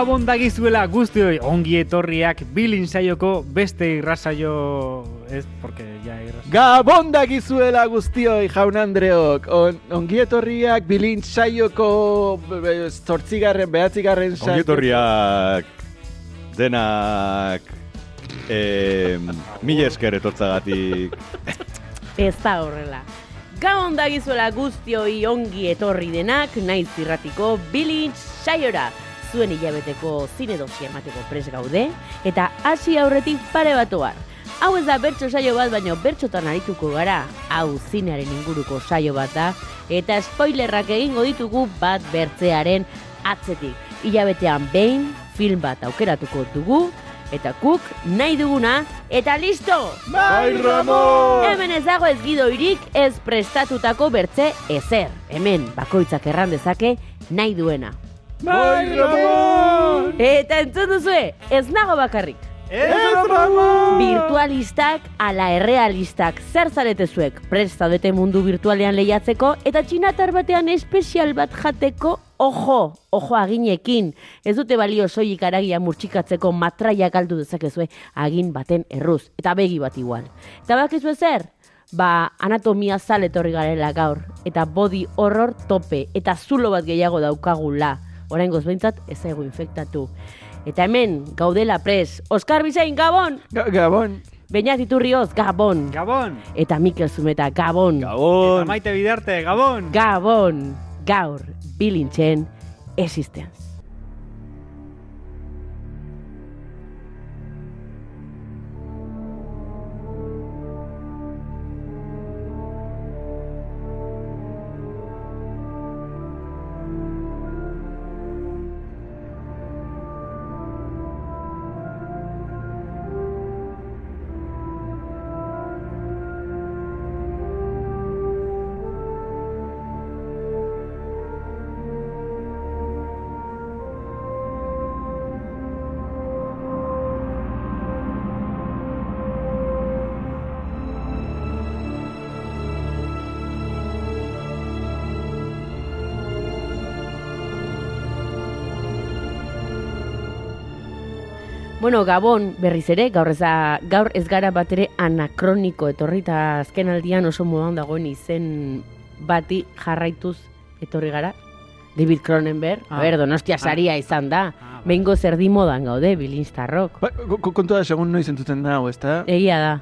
Gabon dagizuela guztioi ongi etorriak bilin saioko beste irrasaio ez, porque ja irrasaio. Gabon dagizuela guztioi jaun Andreok, On, ongi etorriak bilin saioko zortzigarren, behatzigarren saio. Ongietorriak denak eh, mila esker etortzagatik Ez da horrela. Gabon dagizuela guztioi ongi etorri denak, naiz irratiko bilintz saiora. Zuen hilabeteko zine dosia emateko pres gaude, eta hasi aurretik pare bat ohar. Hau ez da bertso saio bat, baino bertxotan arituko gara. Hau zinearen inguruko saio bat da, eta spoilerrak egingo ditugu bat bertzearen atzetik. Hilabetean behin film bat aukeratuko dugu, eta kuk nahi duguna, eta listo! Bai, Ramon! Hemen ez dago ez gidoirik ez prestatutako bertze ezer. Hemen bakoitzak erran dezake nahi duena. Bai, Ramon! Eta entzun duzue, ez nago bakarrik. Ez, Ramon! Virtualistak ala errealistak zer zarete zuek prest zaudete mundu virtualean lehiatzeko eta txinatar batean espezial bat jateko ojo, ojo aginekin. Ez dute balio soilik aragia murtsikatzeko matraia galdu dezakezue agin baten erruz. Eta begi bat igual. Eta bakizu zer? Ba, anatomia zal etorri garela gaur. Eta body horror tope. Eta zulo bat gehiago daukagula. Oraingoz behintzat ez zaigu infektatu. Eta hemen, gaudela pres, Oskar Bizain, Gabon! Ga- Gabon! Beñat Iturrioz, Gabon! Gabon! Eta Mikel Zumeta, Gabon! Eta Gabon maite bidarte, Gabon! Gabon! Gaur, bilintzen, existence. Bueno, Gabon berriz ere, gaur ez, da- gaur ez gara bat ere anakroniko etorri eta azken aldian oso modan dagoen izen bati jarraituz etorri gara. David Cronenberg, Ah. a ber, donostia saria izan da. Ah, bai. Behingo zerdi modan gaude, bilinztarrok. Ba, ko- ko- kontua da, segun noiz entzuten da, ez da? Egia da.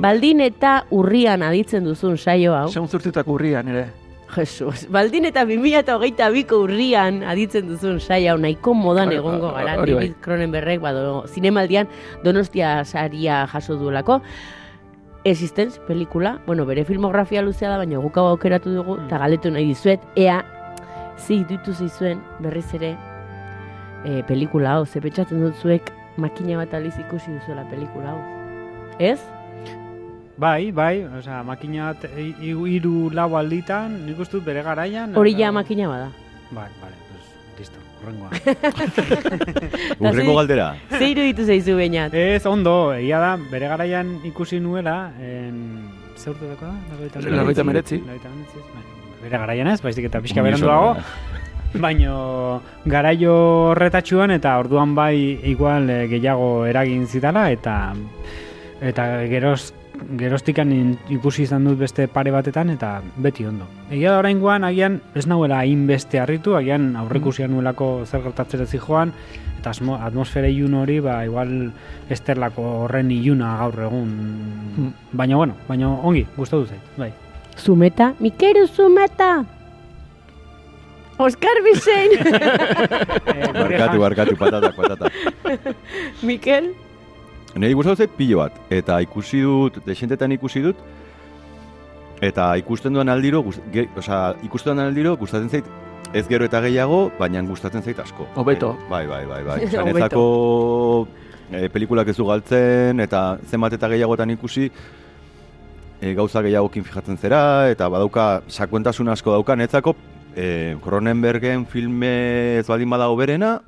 Baldin eta urrian aditzen duzun saio hau. Segun zurtetak urrian, ere. Jesus, baldin eta 2008 biko urrian aditzen duzun saia nahiko modan Hori- egongo gara. bai. David Cronenberrek bado, zinemaldian donostia saria jaso duelako. Existence pelikula, bueno, bere filmografia luzea da, baina guk aukeratu dugu, Mm. eta galetu nahi dizuet, ea, zi ditu zizuen berriz ere e, pelikula hau, ze pentsatzen dut zuek makina bat aliz ikusi duzuela pelikula hau. Ez? Bai, bai, osea, makina bat hi- hi- hiru lau alditan, nik uste dut bere garaian. Hori ja makina bada. Bai, bale, pues, listo, horrengoa. Urrengo galdera Ze iruditu zaizu bainat? Ez, ondo, egia da, bere garaian ikusi nuela, en... ze urte dako da? Hemeretzi. Laurogeita hemeretzi, bai. Bere garaian ez, baizik eta pixka beranduago, baino garaio horretatxuan eta orduan bai igual eh, gehiago eragin zidala eta eta geroz gerostikan ikusi izan dut beste pare batetan eta beti ondo. Egia da oraingoan agian ez nauela hainbeste harritu, agian aurrekusia nuelako zer gertatzera joan eta atmosfera ilun hori ba igual esterlako horren iluna gaur egun. Baina bueno, baina ongi, gustatu zait, bai. Zumeta, Mikeru Zumeta! Oskar Bizein! Eh, Barkatu, barkatu, patata, patata. Mikel? Neri gustatu zait pilo bat, eta ikusi dut, desentetan ikusi dut, eta ikusten duan aldiro, ge, osea, ikusten duan aldiro, gustatzen zait, ez gero eta gehiago, baina gustatzen zait asko. Hobeto. Eh, bai, bai, bai, bai. Zanetzako eh, pelikulak ez du galtzen, eta zenbat eta gehiagotan ikusi, e, gauza gehiagokin fijatzen zera, eta badauka sakuentasun asko dauka, netzako e, Cronenbergen filme ez baldin badago berena,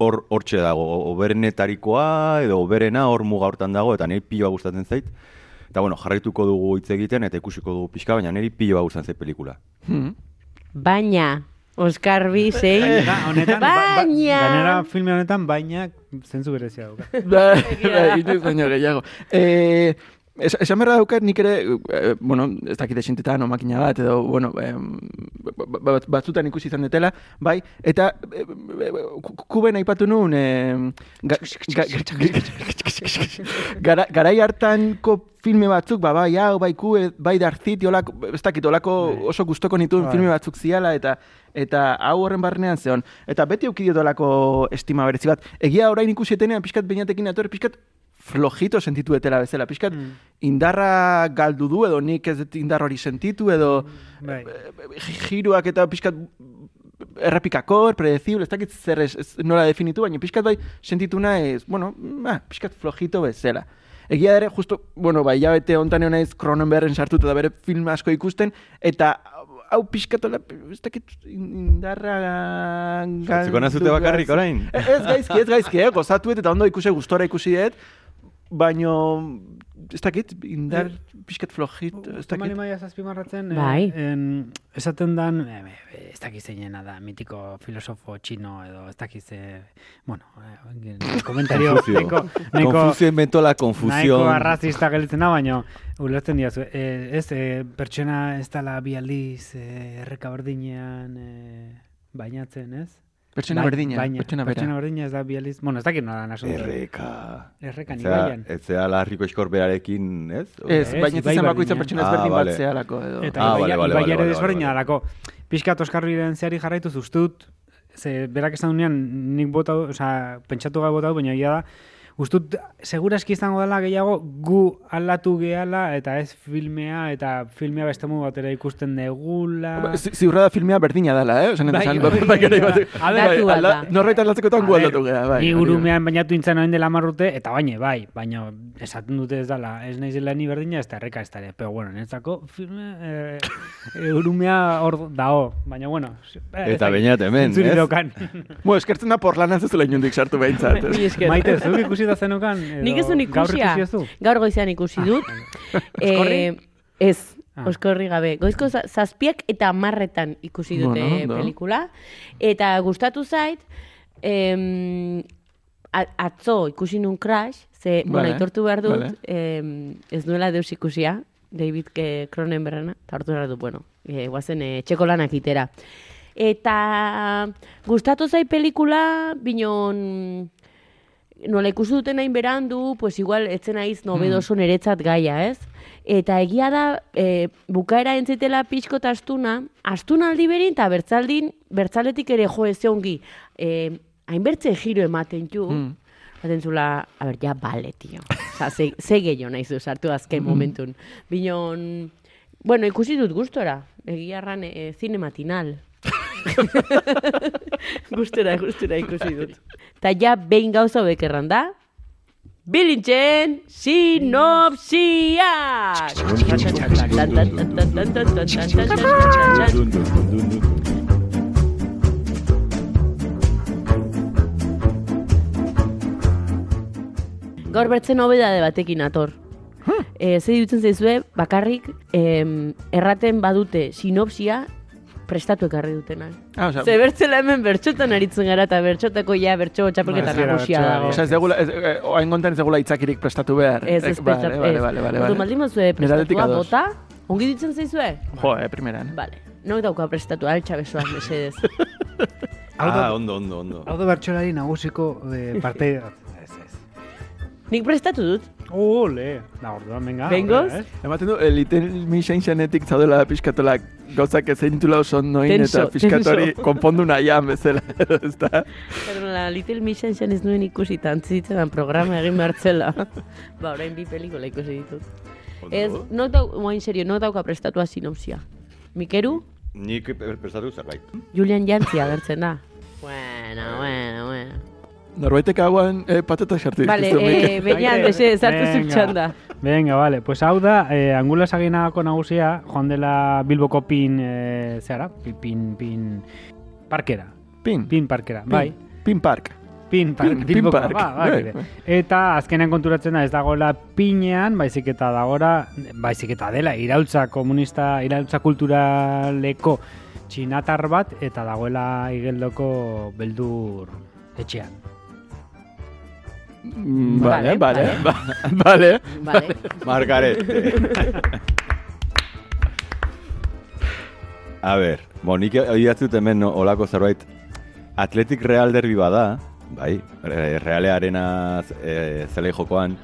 hor hortxe dago, oberenetarikoa edo oberena hor muga hortan dago, eta niri piloa gustatzen zait. Eta bueno, jarraituko dugu hitz egiten eta ikusiko dugu pixka, baina niri piloa gustatzen zait pelikula. Hmm. Baina, Oskar Bizein. Da, honetan, ba- ba- Baina- gainera filme honetan, baina zentzu berezia dauka. Bai, bai, inoiz baino gehiago. Eh, es- esan berra daukat nik ere, eh, bueno, ez dakit esintetan, makina bat, edo, bueno, eh, ba- ba- batzutan ikusi izan dutela, bai, eta ku- kuben aipatu ga, ga, gara, garai hartanko filme batzuk, ba, bai, hau, bai, ku, bai, Darth City, olako, ez dakit, olako oso gustoko nituen Bai. filme batzuk ziala, eta eta hau horren barnean zeon. Eta beti auki diotolako estima berezi bat. Egia orain ikusi etenean, pixkat beinatekin ator, pixkat flojito sentitu etela bezala. Pixkat Mm. indarra galdu du, edo nik ez dut indar hori sentitu, edo Bai. gi- giroak eta pixkat errepikakor, predecible, ez dakit zer ez, ez nola definitu, baina pixkat bai sentitu naiz, bueno, ah, pixkat flojito bezala. Egia ere, justo, bueno, bai, jabete ontan egon naiz Cronenbergen sartuta da bere film asko ikusten, eta hau pixkatola, ez dakit indarra... Sartzeko nazute galdu bakarrik orain? Eh, Ez gaizki, ez gaizki, eh? gozatu eta ondo ikusi, gustora ikusi dut, baino, ez dakit, indar pixkat flojit, ez dakit. maia zazpimarratzen, Bai. eh, en, esaten dan, eh, eh, ez dakiz zeinena da, mitiko filosofo txino, edo ez dakiz, eh, bueno, eh, komentario Konfuzio. nahiko, Konfuzio inventó la nahiko confusión. arrazista gelitzen da, baina ulertzen diazu. Eh, ez, eh, pertsona ez dala bi aldiz eh, erreka berdinean eh, bainatzen, ez? Pertsona Bai- berdina, baina, pertsona bera. Pertsona berdina ez da bi aldiz, bueno, ez dakit nola naso. Erreka. Erreka, ni baian. etzea larriko eskor berarekin, ez? Ez, Ez, baina ez bai izan berdina. bakoitzan pertsona Ah, ezberdin vale. bat zehalako edo. Eta Ah, ah, vale, vale, vale, vale, desberdina vale. dalako. Piskat Oskarbiren zeari jarraituz uste dut, ze berak esan dunean nik botau, osea, pentsatu gabe botau, baina egia da, uste dut, seguraski izango dela gehiago gu aldatu gehala eta ez filmea, eta filmea beste modu batera ikusten degula. Ba, zi- Ziurra da filmea berdina dela, eh? Osan, Bai, hori bai, bai. Norbait aldatzekotan gu A ber, aldatu gara, bai. Ni urumean bainatu intzen orain dela marrute, eta baina, bai, baina esaten dute ez dela, ez naizela ni berdina, ez da erreka ez da ere. Pero bueno, netzako filme, eh, urumea hor dao, baina bueno. eh, Eta bainat hemen, ez? daukan. Bueno, eskertzen da porlana ez zuzula inundik sartu behintzat. Maite, zuk ikusi da zenukan? Edo, Nik ez duen Gaur ikusia. du? Gaur goizean ikusi dut. Oskorri? ez, Ah. oskorri gabe. Goizko za- zazpiak eta marretan ikusi dute Bueno, pelikula. Eta gustatu zait, em, atzo ikusi nun Crash, ze, bueno, Vale, aitortu behar dut, vale. em, ez nuela deus ikusia, David Cronenbergena, eta hartu behar dut, bueno, e, guazen e, txeko lanak itera. Eta gustatu zait pelikula, binon nola ikusi duten hain berandu, pues igual etzen naiz nobedoso niretzat gaia, ez? Eta egia da, e, bukaera entzitela pixko eta astuna, astuna aldi berin eta bertzaldin, bertzaletik ere jo ez ongi, e, hainbertze giro ematen ju, Mm. Baten zula, a ber, ja, bale, tio. Osa, ze, ze gehiago nahi zu sartu azken momentun. Binon, bueno, ikusi dut gustora. Egia erran, e, zine matinal. gustora, gustora ikusi dut. Ta ja, behin gauza hobek erran da, Bilintzen sinopsiak! Dun. Gaur bertzen nobedade batekin ator. E, ze dutzen zaizue, bakarrik em, erraten badute sinopsia prestatu ekarri dutenak. Ah, osea, Ze bertzela hemen bertxotan aritzen gara eta bertxotako ja bertxo txapelketa ez gara nagusia dago. osea, ez degula, eh, oain kontan ez degula itzakirik prestatu behar. Ez, ez Eh, prestatu, Vale, ez. vale, vale, Ordu vale. bazue Neradetik prestatua bota, ongi ditzen zaizue? Jo, eh, primeran. Vale, nok dauka prestatu altxa besoak mesedez. Ah, ondo, ondo, ondo. Hau da bertxolari nagusiko eh, parte... Nik prestatu dut. Ole, da orduan, venga. Bengoz? ez? Ematen du, eh, Little Miss Sunshainetik zaudela pixkatola gauzak ezintula oso noin Tenso, eta pixkatori konpondu nahian bezala. ez da? Pero la Little Miss Sunshine ez nuen ikusi tantzitzetan programa egin behartzela. ba, orain bi pelikula ikusi ditut. Ez, no dau, moain serio, no dauka prestatua sinopsia. Mikeru, Nik prestatu zerbait. Julian Jantzi agertzen da. Bueno, bueno, bueno. Norbaitek hauan eh, patata sartu Vale, eh. Beñat, bese, zartu zuk Venga. txanda. Venga, vale. Pues hau da, eh, angula saginako nagusia, joan dela Bilboko pin, eh, zehara, pin, pin, pin, parkera. Pin, Pin parkera, bai. Pin Park. Pin, par, Pin- Bilboko, Pin Park. ba, ba, Bai, kide. bai. Eta azkenean konturatzen da ez dagoela pinean, baizik eta dagora, baizik eta dela, iraultza komunista, iraultza kulturaleko txinatar bat, eta dagoela igeldoko beldur etxean. Mm, Vale, Vale, vale, vale. Vale. Margaret. A ber, bo, nik oidatzut hemen no, olako zerbait Atletik Real derbi bada, bai, re- Realearena e, zelei jokoan,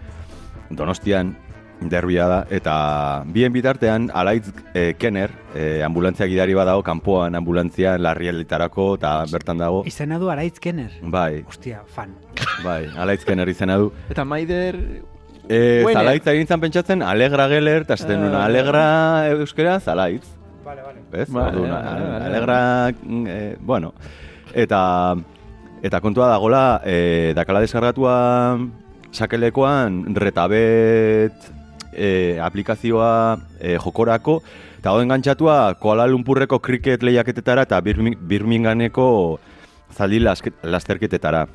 Donostian derbia da, eta bien bitartean Alaitz e, Kenner, e, ambulantzia gidari badago, kanpoan ambulantzia larrialditarako, eta bertan dago, Izena du Araitz Kenner. bai, Ostia, fan. bai, Alaitz Kenner izena du. Eta Maider... E, Bueno. zalaitz egin pentsatzen, Alegra Geller, eta esaten duna, Ah. Alegra euskera, zalaitz. Vale, vale. Ez? Vale, vale, vale, Alegra, eh, bueno, eta eta kontua dagola, eh, dakala deskargatua sakelekoan retabet eh, aplikazioa eh, jokorako, eta hau engantzatua Kuala Lumpurreko kriket lehiaketetara eta Birmi- Birminghameko zaldi lasterketetara.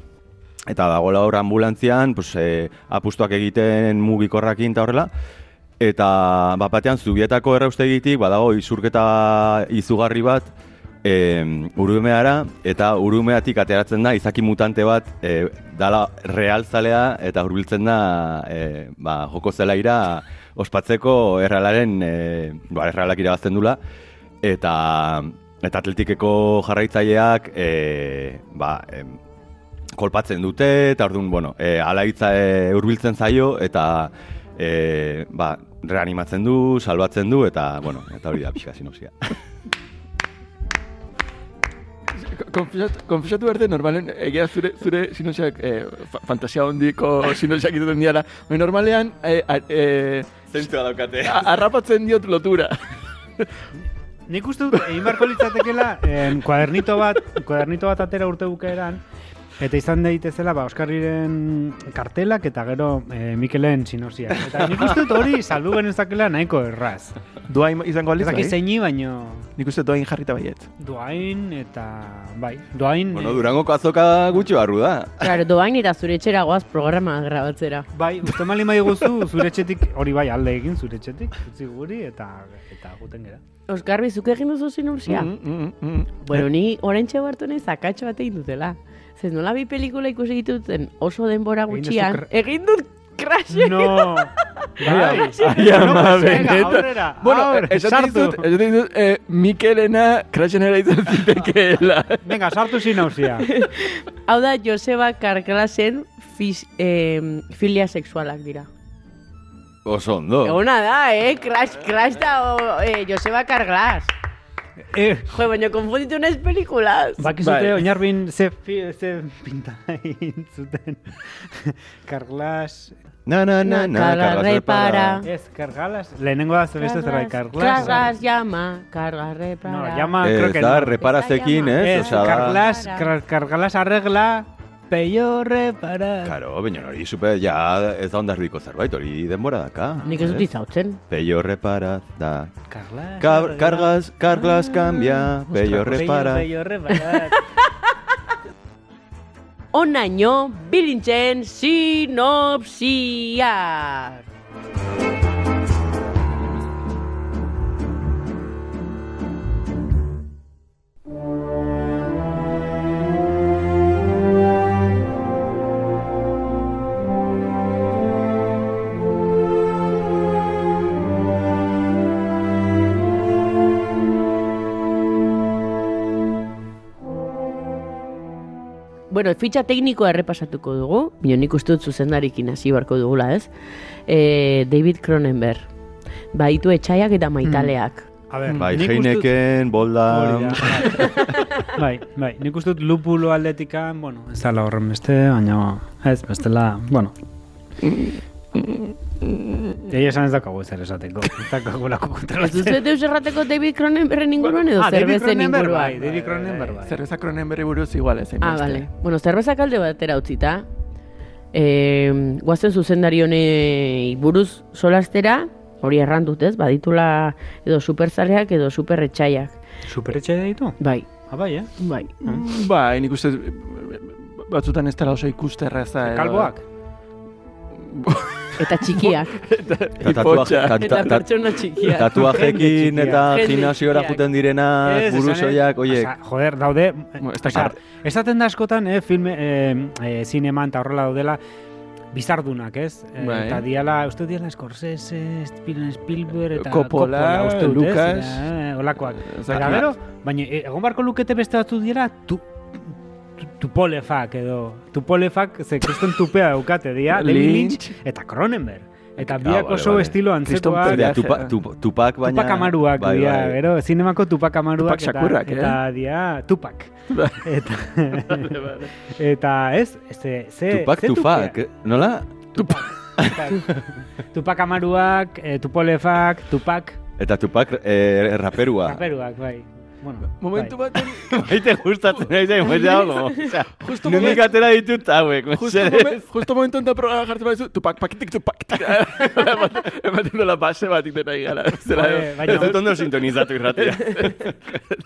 Eta dagoela hor ambulantzian, pues, eh, apustuak egiten mugikorrakin eta horrela, Eta bat batean zubietako erraustegitik badago izurketa izugarri bat e, urumeara eta urumeatik ateratzen da izaki mutante bat e, dala realzalea eta hurbiltzen da e, ba, joko zelaira ospatzeko errealaren e, ba, errealak irabazten dula eta eta atletikeko jarraitzaileak e, ba, em, kolpatzen dute, eta orduan, bueno, e, alaitza e, hurbiltzen zaio, eta e, ba, reanimatzen du, salbatzen du, eta, bueno, eta hori da pixka sinopsia. Konfesatu, konfesatu berde, normalen, egia zure, zure sinosiak, eh, fa fantasia hondiko sinosiak izuten diara. Normalean, eh, a- eh, Zentzua daukate. a- arrapatzen diot lotura. Nik uste dut, egin beharko litzatekela, em, kuadernito bat, kuadernito bat atera urte bukaeran, eta izan daitezela, ba, Oskarriren kartelak eta gero e, Mikelen sinopsiak. Eta nik uste dut hori saldu genezakela nahiko erraz. Duain izango Ez aliz, dakit bai? zeini, baino Nik uste duain jarrita baiet. duain eta, bai, duain... Bueno, eh, Durangoko azoka gutxi barru da. Claro, doain eta zure etxera goaz programa grabatzera. Bai, uste mali mai guzu, zure etxetik, hori bai alde egin zure etxetik, utzi guri, eta eta guten gera. Oskarbi, zuk egin duzu sinopsia? Mm, mm, mm. Bueno, ni orain txabartu nahi zakatxo bat egin dutela. Zer nola bi pelikula ikusi dituten oso denbora gutxian, egin dut crash. No! bai, Ai, ama, benetan. Bueno, sartu. dizut, esaten dizut, eh, Mikelena crashenera izan zitekeela. Venga, sartu sinausia. Hau da, Joseba Karklasen fis, eh, filia sexualak dira. Oso ondo. Eguna da, eh? Crash, crash da, o, eh, Joseba Karglas. Eh, Jo, baina konfunditu naiz pelikulas. Bakizute Bai. oinarbin ze, fi- ze pinta egin zuten. Karglas... Na, na, na, na, Carla Carlas repara. Ez, Kargalas... Lehenengo da beste zerbait, Karglas... Karglas llama, Karglas repara. No, llama, Ez creo que da, no. reparazekin, Ez ez? Ez, Osea, da... Karglas, kar, arregla, peio repara... Karo, baina hori super, ja, ez da ondarbiko zerbait, hori denbora daka. Nik ez dut izautzen. Peio reparaz, da. Karglas... Car cargas, cargas cambia, peio repara. Peio repara... Onaino bilintzen sinopsia. Bueno, fitxa teknikoa errepasatuko dugu, bino nik uste dut zuzendarikin hasi barko dugula, ez? E, David Cronenberg. Baitu etxaiak eta maitaleak. A ber, Bai, Heineken, Bolda... Da, bai, bai, nik uste dut lupulo aldetikan, bueno, ez dala horren beste, baina ez, bestela, bueno. Egi esan ez dakago ezer esateko, ez dakago lako Ez kontrolatzen. duzu deus errateko David Cronenbergren inguruan edo Ah, David zerbezen inguruan? bai, David Cronenberg bai. Zerbeza Cronenberg buruz igual ez Ah, bale. Bueno, zerbezak alde batera utzita. E, guazen zuzendari honei buruz solastera, hori erran dut, ez? Baditula edo superzaleak edo superretxaiak. Superetxe ditu? Bai, Ah, bai, eh? bai. Ba, nik uste batzutan ez dela oso ikusterreza. edo- Kalboak? Eta txikiak. Tatuaje, eta ta- ta- pertsona txikiak. tatuajekin eta gimnasiora juten direnak, Ez, esan, eh? buruzoiak, oiek. Joder, daude... Dakit. esaten da askotan, eh, filme, eh, eh, zineman eta horrela daudela, bizardunak, ez? Eh, Bai. Eta diala, uste diala Scorsese, Steven Spielberg, eta Coppola, uste dut, Lucas. ez? Eh, olakoak. Eta gero, baina egon barko lukete beste batzu tu, tu, tupolefak edo, tupolefak, ze kriston tupea daukate, dia, David Lynch. Lynch eta Cronenberg. Eta Ah, biak vale, oso vale. estilo Kriston antzekoak, Pelea. Dia, tupa, tup, tupak baina... Tupak amaruak, bai, dia, bai. gero, zinemako tupak amaruak, Tupac Shakurrak, eta, eh? eta dia, tupak. eta, eta ez, ze, ze, Tupak, ze tufak, eh? nola? Tupak amaruak, eh, tupolefak, tupak, Eta tupak eh, raperua. raperuak, bai. Bueno, Momentu bai. baten, Maite gustatzen nahi zen, pues dago. Osea, Justo nondik moment- atera ditut hauek, justo, mesedez. momen, justo momentu enta programa jartzen baizu, tupak, pakitik, tupak. Ematen dola base bat iten nahi gara. Ez dut ondo sintonizatu irratia.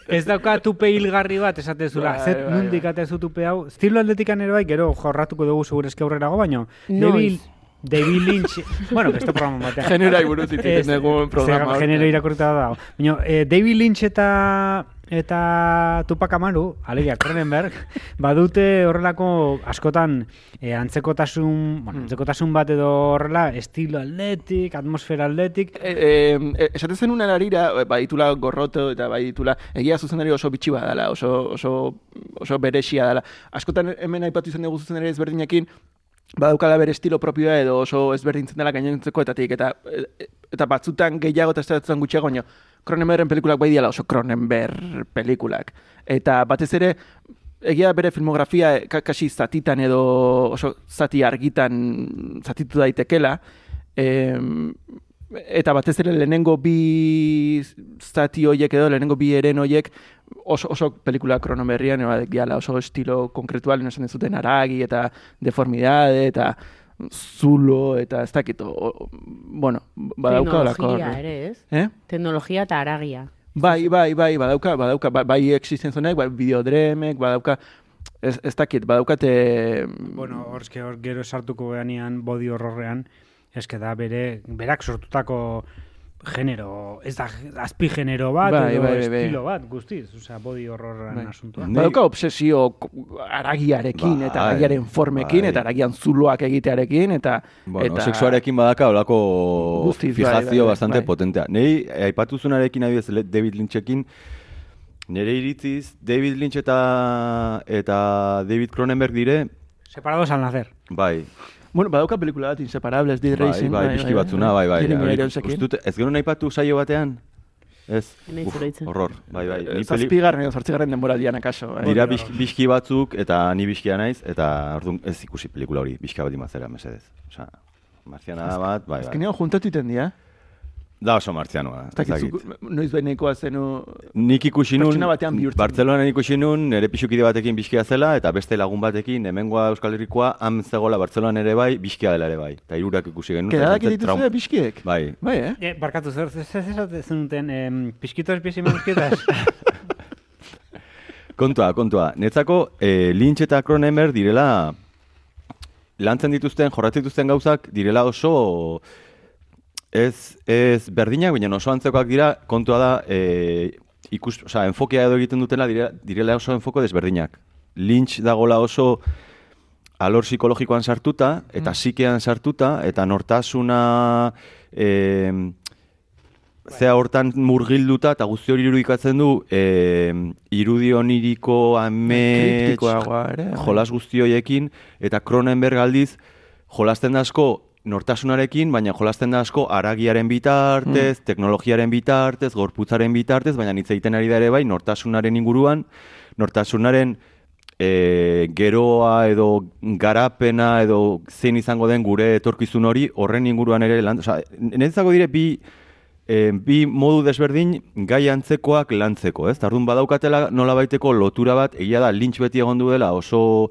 Ez dauka tupe hilgarri bat esatezula. Bai, Zet bai, nundik bai. atezu tupe hau. Estilo aldetikan ere bai, gero jorratuko dugu segurezke aurrerago, baino. Noiz? David, Lynch, bueno, beste programa batean. Egiten Ez, dugu programa. ze genero irakurrita da. Baina, eh, David Lynch eta eta Tupac Amaru, alegia Cronenberg, badute horrelako askotan eh, antzekotasun, bueno, Hmm. antzekotasun bat edo horrela, estilo atletik, atmosfera atletik, E, e, esaten zen una larira, bai ditula gorroto eta bai ditula, egia zuzendari oso bitxi badala, oso, oso, oso beresia dela. Askotan hemen aipatu izan dugu zuzendari ezberdinekin, badaukala bere estilo propioa edo oso ezberdintzen dela gainontzekoetatik, eta, e, eta batzutan gehiago eta ez gutxiago, baino, Cronenbergen pelikulak bai diala oso Cronenberg pelikulak. Eta batez ere, egia bere filmografia ka- kasi zatitan edo oso zati argitan zatitu daitekela, em, eta batez ere lehenengo bi zati hoiek edo lehenengo bi eren hoiek oso, oso pelikula kronomerrian diala oso estilo konkretual esan zuten aragi eta deformidade eta zulo eta ez dakit o- o- bueno, badauka olako Teknologia ere, ez? Eh? Teknologia eta aragia. Bai, bai, bai, badauka, badauka, bai, bai existen zonek, bai, videodremek, badauka, ez, ez dakit, badaukate... Bueno, horzke hor gero sartuko geanean body horrorrean, eske da bere, berak sortutako genero, ez da azpi genero bat, Bai, edo bai, bai, bai. estilo bat, guztiz, osea, body horrorrean Bai. asuntua. Badauka obsesio aragiarekin, eta Bai, aragiaren formekin, bai. eta aragian zuloak egitearekin, eta... Bueno, eta... sexuarekin badaka olako Guztiz, bai, fijazio bastante potentea. Nei, aipatu zunarekin adibidez David Lynchekin, nire iritziz, David Lynch eta, eta David Cronenberg dire, Separados al nacer. Bai, Bueno, badauka pelikula bat, Inseparables, Dead bai, Racing. bai, pixki batzuna, bai, bai. Jeremy Hori, Ironsekin. uste dut- ez genuen aipatu saio batean? Ez, Uf, horror, bai, bai. Ni peli, Zazpigarren edo zortzigarren denboraldian akaso. bai. dira bizk, bizki batzuk, eta ni bizkia naiz, eta orduan ez ikusi pelikula hori, bizka bat imazera, mesedez. Osa, marziana bat, bai, bai. Azkenean juntatu iten dira. Da oso martzianoa, Ez dakit, noiz behinekoa zenu... Nik ikusi nun, Pertsona batean bihurtzen. Bartzelonan ikusi nun, nire pixukide batekin bizkia zela, eta beste lagun batekin, hemengoa Euskal Herrikoa, han zegoela Bartzelonan ere bai, bizkia dela ere bai. Eta hirurak ikusi genuen. Kedadak dituzue traum- biskiek? Bai, Bai, eh? Eh, barkatu, zer, zer zenuten, em, pizima pizkitas? kontua, kontua. Netzako, eh, Lynch eta Cronenberg direla, lantzen dituzten, jorratzen dituzten gauzak, direla oso, ez, ez berdinak, baina oso antzekoak dira, kontua da, eh, ikus, oza, enfokea edo egiten dutela, direla, direla oso enfoko desberdinak. Lynch dagola oso alor psikologikoan sartuta, eta psikean sartuta, eta nortasuna, eh, zea hortan murgilduta eta guzti hori irudikatzen du e, irudi oniriko amets Kriptikoagoa ere. bai. jolas guzti horiekin eta Cronenberg aldiz jolasten asko nortasunarekin, baina jolasten da asko aragiaren bitartez, teknologiaren bitartez, gorputzaren bitartez, baina hitz egiten ari da ere bai nortasunaren inguruan, nortasunaren e, geroa edo garapena edo zein izango den gure etorkizun hori horren inguruan ere lan, osea, netzako dire bi e, bi modu desberdin gai antzekoak lantzeko, ez? Tardun badaukatela nolabaiteko lotura bat, egia da lintx beti egon duela oso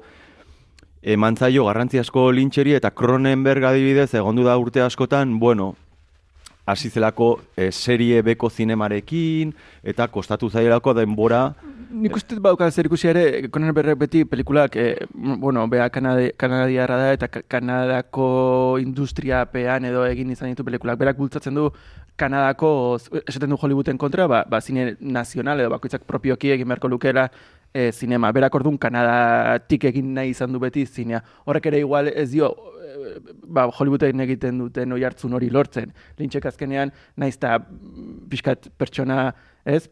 emantzaio garrantzi asko lintxeri eta Cronenberg adibidez egondu da urte askotan, bueno, hasi zelako e, serie beko zinemarekin eta kostatu zailako denbora Nik uste bauka zer ikusi ere, Cronenberg beti pelikulak, eh, bueno, bea Kanadiarra da eta Ka- Kanadako industriapean edo egin izan ditu pelikulak. Berak bultzatzen du Kanadako, esaten du Hollywooden kontra, ba, ba zine nazional edo bakoitzak propioki egin beharko lukela e, zinema. Berak orduan Kanadatik egin nahi izan du beti zinea. Horrek ere igual ez dio eh, ba, Hollywooden egiten duten oi hartzun hori lortzen. Lintxek azkenean, naiz eta pixkat pertsona, ez?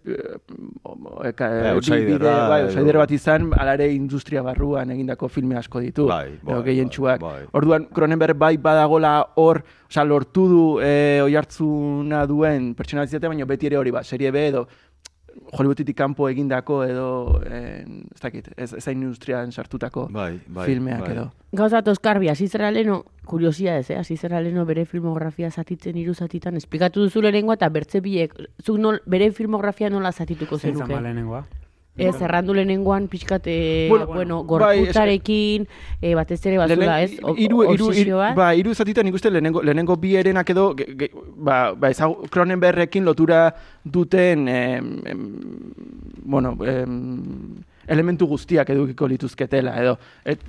Eka, Eh, bide- bai, outsider bat izan, alare industria barruan egindako filme asko ditu. Bai, bai, gehientsuak. bai, bai. Orduan, Cronenberg bai badagola hor, osea, lortu du e, oi hartzuna duen pertsonalizatea, baina beti ere hori ba, serie B edo Hollywoodetik kanpo egindako edo eh, ez dakit, ez, ez industrian sartutako Bai, bai, filmeak bai. edo. Gauza toskarbi, hasi zera leno, kuriosia ez, eh? hasi zera leno bere filmografia zatitzen hiru zatitan, esplikatu duzu lehenengoa eta bertze biek, zuk nol, bere filmografia nola zatituko Zein zenuke? zama lehenengoa. Ez, errandu lehenengoan pixkat, eh, Bueno, bueno, bai, gorputzarekin, eh, batez ere bazula, ez, O- obsesio hiru, bat. ba, hiru zatitan ikuste lehenengo, lehenengo bi erenak edo, ge, ge, ba, ba ezagu, Cronenberrekin lotura duten, em, em, bueno, em, elementu guztiak edukiko lituzketela, edo, et,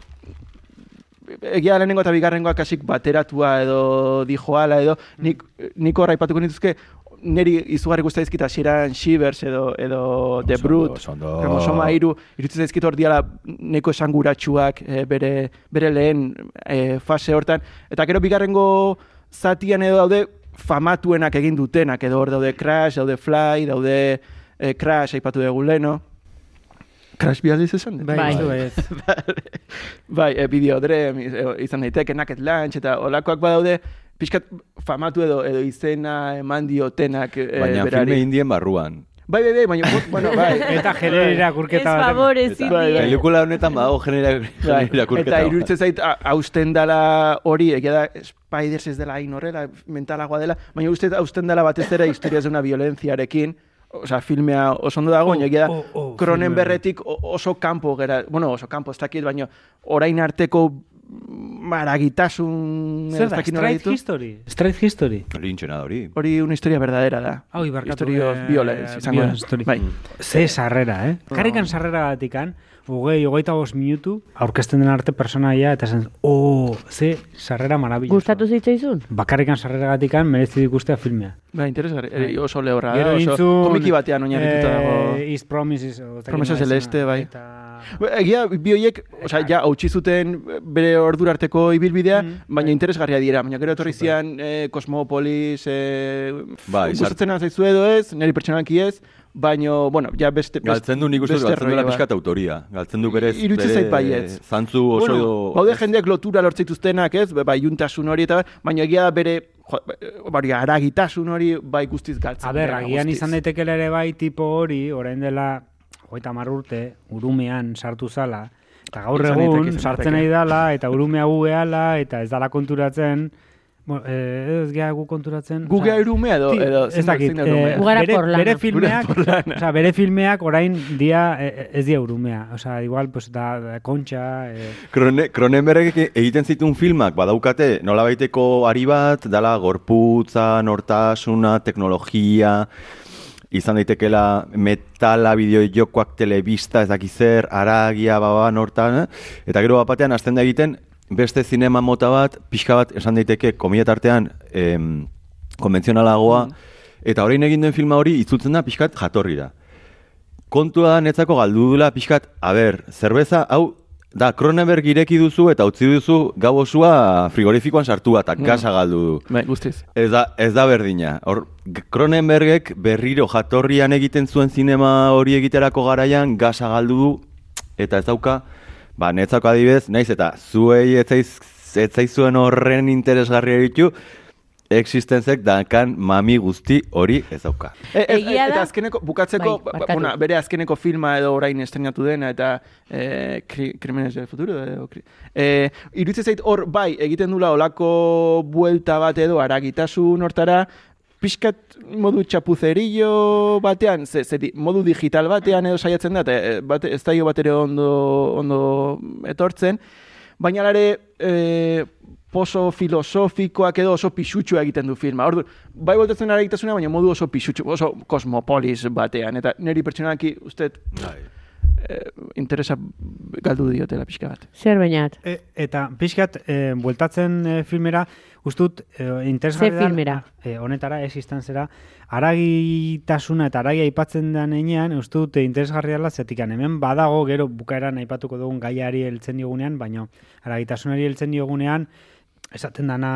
egia lehenengo eta bigarrengoak kasik bateratua edo dijoala edo, nik, nik horra aipatuko nituzke, niri izugarri guztia dizkit hasieran Shivers edo, edo The Oso ondo, Brute, kromosoma iru, iruditzen zaizkit hor diala neko esanguratsuak e, bere, bere lehen e, fase hortan. Eta gero bigarrengo zatian edo daude famatuenak egin dutenak, edo hor daude Crash, daude Fly, daude e, Crash, aipatu dugu leno. Crash bi aldiz esan? Bai, Bai. bai. ez. bai, e, Videodrem, e, izan daiteke, Naked Lunch, eta olakoak badaude, pixkat famatu edo edo izena eman diotenak e, Baina berari. filme indien barruan. Bai, bai, bai, baina, bueno, bai. Eta genero Ez irakurketa bat. favorez, Bai, bai. Pelikula honetan badago genera, Bai, genera irakurketa eta bat. iruditzen zait hausten dela hori, egia da Spiders ez dela hain horrela, mentalagoa dela, baina uste hausten dela batez ere historia ez una violentziarekin, Osea, filmea oso ondo dago, egia da, oh, oh, Cronenberretik o- oso kanpo gera, bueno, oso kanpo ez dakit, baina orain arteko maragitasun Zer da, Straight. History? Straight History? Lintxena da hori. Hori una historia verdadera da. Hau, ibarkatu. Historia of eh, violence, izango da. violence story. Bai. Ze sarrera, eh? Karrikan sarrera batikan, hogei, hogeita bost minutu, aurkezten den arte personaia, eta zen, oh, ze sarrera marabilloso. Gustatu zitzaizun? Bakarrikan sarrera gatikan, merezi ikustea filmea. Bai, interesgarri. Eh, oso lehorra, da, Gero oso intzun, komiki batean oinarrituta dago. eh, Is Promises. nola Celeste, izena, bai. Eta... Ba, Egia, bi hoiek, osea, ja, hautsi zuten bere ordura arteko ibilbidea, Mm, baina bai. interesgarria dira. Baina gero etorri zian eh, Cosmopolis, eh, Bai, sar- gustatzen zaizu edo ez, niri pertsonalki ez, baina, bueno, ja beste... beste- Galtzen du nik uste dut, beste galtzen duela pixkat autoria. Galtzen du berez, bere zait baietz. zantzu oso... Bueno, baude jendeak lotura lortzeituztenak, ez, bai, juntasun hori eta, baina egia da bere, bari, aragitasun hori bai guztiz galtzen. A ber, agian izan daitekela ere bai tipo hori, orain dela hogeita hamar urte, urumean sartu zala, eta gaur egun sartzen nahi dala, eta urumea gu gehala, eta ez dala konturatzen, Bo, eh, ez gea gu konturatzen. Gu gea irumea edo, edo ez dakit, eh, bere, bere filmeak, porlana. osea, bere filmeak orain dia eh, ez dia urumea, osea, igual, pues, da, da kontxa, eh, Krone, Cronenberg egiten zituen filmak badaukate nolabaiteko ari bat, dala gorputza, nortasuna, teknologia, izan daitekela metala, bideojokoak, telebista, ez dakiz zer, aragia, baba, nortan, eh? eta gero bat batean hasten da egiten beste zinema mota bat, pixka bat esan daiteke komila tartean em, konbentzionalagoa, eta orain egin den filma hori itzultzen da pixkat jatorri da. Kontua da netzako galdu dula pixkat, a ber, zerbeza, hau da Cronenberg ireki duzu eta utzi duzu gau osua frigorifikoan sartua eta gasa galdu du. Bai, guztiz. Ez da, ez da berdina. Hor, Cronenbergek berriro jatorrian egiten zuen zinema hori egiterako garaian gasa galdu du eta ez dauka, ba, netzako adibidez, naiz eta zuei ez zaiz, ez zaizuen horren interesgarria ditu, existenzek dakan mami guzti hori ez dauka. E, e, Egia eta azkeneko, bukatzeko, Bai, ba- barkatu. bueno, bere azkeneko filma edo orain estrenatu dena, eta e, kri, Krimenes del Futuro, edo, kri, e, iruditzen zait hor, bai, egiten dula olako buelta bat edo aragitasun hortara, pixkat modu txapuzerillo batean, ze, ze, modu digital batean edo saiatzen da, e, bate, ez daio bat ere ondo, ondo etortzen, baina ere e, poso filosofikoak edo oso pixutxua egiten du filma. Ordu, bai voltatzen ara egitasuna, baina modu oso pixutxu, oso kosmopolis batean. Eta niri pertsonalki uste eh, interesa galdu diotela pixka bat. Zer bainat? E, eta pixkat, e, bueltatzen e, filmera, ustut, e, interesgarri Ze da, filmera? E, honetara, existentzera, aragitasuna eta aragia aipatzen den enean, ustut, e, interesgarria dela zetikan. Hemen badago, gero bukaeran aipatuko dugun gaiari heltzen diogunean, baina aragitasunari heltzen diogunean, esaten dana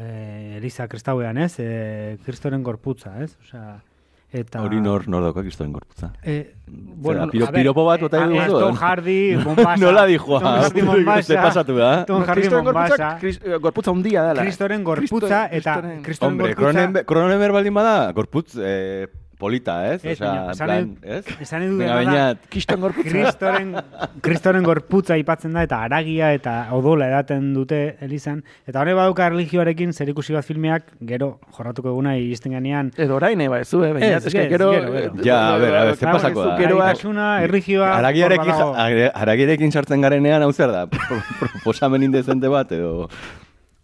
e, Eliza Kristauean, ez? E, Kristoren gorputza, ez? Osea, eta... Hori nor, nor dauka kristoen gorputza. Eh, Zera, piro- ver, piropo bat bota eh, duzu, eh, eh? Tom Hardy, Mombasa. Nola dijoa? Tom Hardy, Mombasa. pasatu da? Tom Hardy, Kristoren gorputza, Mombasa. gorputza handia dela. Kristoren gorputza eta Kristoren- Hombre, gorputza... Cronenberg, Cronenberg baldin bada, gorputz eh, polita, ez? Ez, Osea, baina, esan plan, nahi- ez? esan Venga, bainat. Kristoren gorputza. Kristoren, Kristoren gorputza aipatzen da eta aragia eta odola edaten dute Elizan. Eta hori baduka religioarekin zer ikusi bat filmeak, gero jorratuko eguna iristen ganean. Edo orain eba ez du, eh? baina, Ez, gero... gero, gero. Ja, a ber, a ber, ze claro, pasako da? Geroak, Aragitasuna, erligioa... Aragiarekin, aragiarekin sartzen garenean, hau zer da? Pro- Proposamen indezente bat, edo...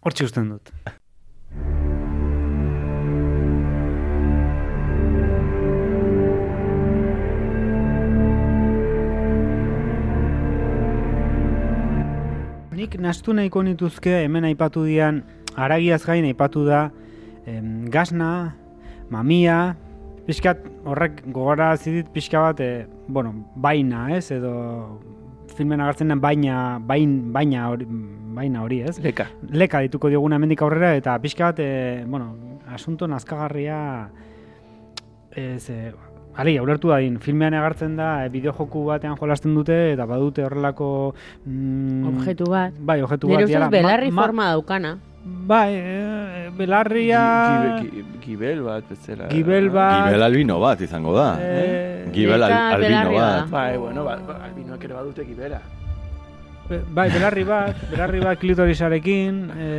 Hortxe usten dut. Nik nastu nahiko nituzke hemen aipatu dian aragiaz gain aipatu da em, gasna, mamia, pixkat horrek gogora zidit pixka bat, e, bueno, baina, ez, edo filmen agertzen den baina, bain, baina hori, baina hori, ez? Leka. leka dituko dioguna hemendik aurrera eta pixka bat, e, bueno, asunto nazkagarria ez, e, Alegia, ulertu dadin, filmean agertzen da, e, bideojoku batean jolasten dute, eta badute horrelako... Mm, Objektu bat. Bai, objektu Nire bat. diala. belarri Ma- ma- forma daukana. Bai, e, belarria... Gi- gi- Gibel bat, bezala. Gibel bat... Gibel albino bat izango da. Eh, Gibel al, albino bat. da. Bai, bueno, ba, ba, albinoek ere badute gibela. Be- bai, belarri bat, belarri bat klitorisarekin... E,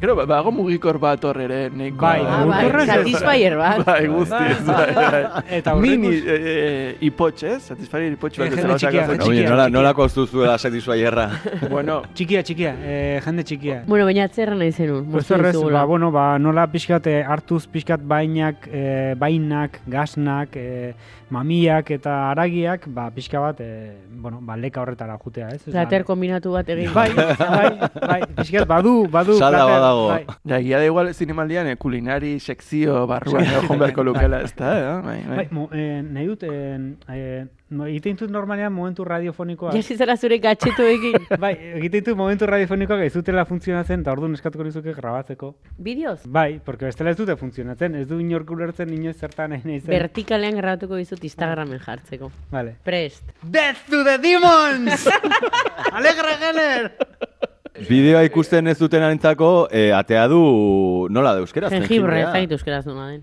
Gero, ba, bago mugikor bat hor ere, neko. Bai, Ah, bai, satisfyer bat. Bai, guztiz, bai, bai. Eta Mini aurrekus- eh, eh, ipotx, ez? Satisfyer ipotx Eh, bat jende bezala txikia, jende txikia, nola, nola kostuzuela satisfaierra? Bueno, Txikia, txikia, e, jende txikia. Bueno, baina atzerra nahi zenun. Pues horrez, ba, bueno, ba, nola pixkat eh, hartuz pixkat bainak, e, bainak, gasnak, e, mamiak eta aragiak, ba, pixka bat, e, bueno, ba, leka horretara jutea, ez? Plater kombinatu bat egin. Bai, bai, bai, pixkat, badu, badu. Salda badago. Bai. ja, egia da igual zinemaldian eh, kulinari sekzio barruan eh, joan beharko lukela, ez da, eh? Bai, bai. Bai, mo, e, nahi dut, e, e, no, egiten dut normalean momentu radiofonikoa. Jasi zara zure gatxetuekin. Bai, egiten dut momentu radiofonikoak ez dutela funtzionatzen, eta orduan eskatuko nizuke grabatzeko. Bideoz? Bai, porque bestela ez dute funtzionatzen, ez du inork ulertzen inoiz zertan nahi nahi zen. Vertikalean grabatuko dizut Instagramen jartzeko. Vale. Prest. Death to the demons! Alegra Geller! Bideoa ikusten ez duten arentzako, eh, atea du, nola da euskeraz? Jengibre, ez zaitu euskeraz duna den.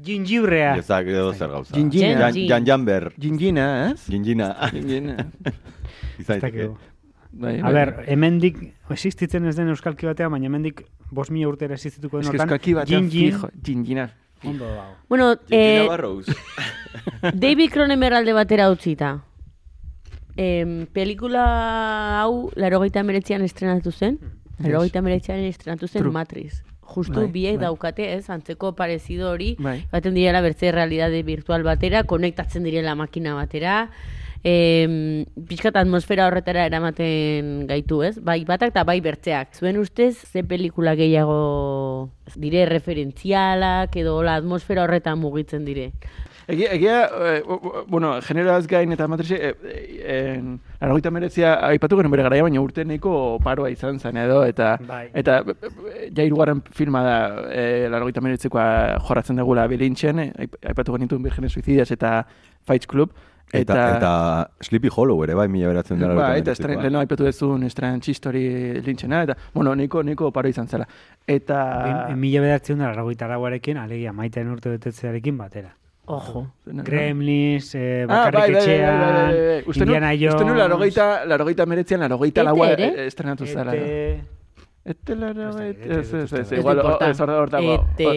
Gingibrea. Ez da, edo zer gauza. Gingina. Jan, Jan Janber. Gingina, ez? Gingina. Gingina. Ez dakigu. Bai, A bai. ber, hemendik existitzen ez den euskalki batean, baina hemendik bos mila urtera existituko den hortan. eskalki batean fijo, gingina. Ondo dago. Bueno, Gingina eh, Barrows. David Cronenberg alde batera utzita. Em, pelikula hau, larogeita emeretzean estrenatu zen. Larogeita emeretzean estrenatu zen True. Matrix. Justu Bai, biek bai. daukate, ez, antzeko parezido hori, Bai. baten direla bertze realitate virtual batera, konektatzen direla makina batera, em, pixkat atmosfera horretara eramaten gaitu, ez? Bai batak eta bai bertzeak. Zuen ustez, ze pelikula gehiago dire referentzialak edo la atmosfera horretan mugitzen dire. Egia, egia o- bueno, generaz gain eta matrixe, eh, eh, en, larogeita meretzia aipatu genuen bere garaia, baina urte neko paroa izan zen edo, eta, Bai. eta ja hirugarren filma da, eh, larogeita meretzekoa jorratzen dugula bilintzen, eh, aip- aipatu genituen Virgenes Suicidas eta Fights Club, Eta, eta, Sleepy Hollow ere, bai, mila beratzen dela. Ba, eta estren, leheno aipatu duzun estren txistori lintzena, eta, bueno, niko, niko paro izan zela. Eta... Bi- Mila bederatzen da, largoita lauarekin, alegia, maiten urte betetzearekin batera. Ojo. Gremlins, eh, Ah, bai, bakarrik bai, bai, bai, etxean, bai, bai, bai. Uste nu- Indiana Jones... Uste nu larogeita, larogeita meretzean, larogeita laua eh, estrenatu zela. Ete... Ete larogeita... Ez Ez, ez, igual, ez hor hor dago,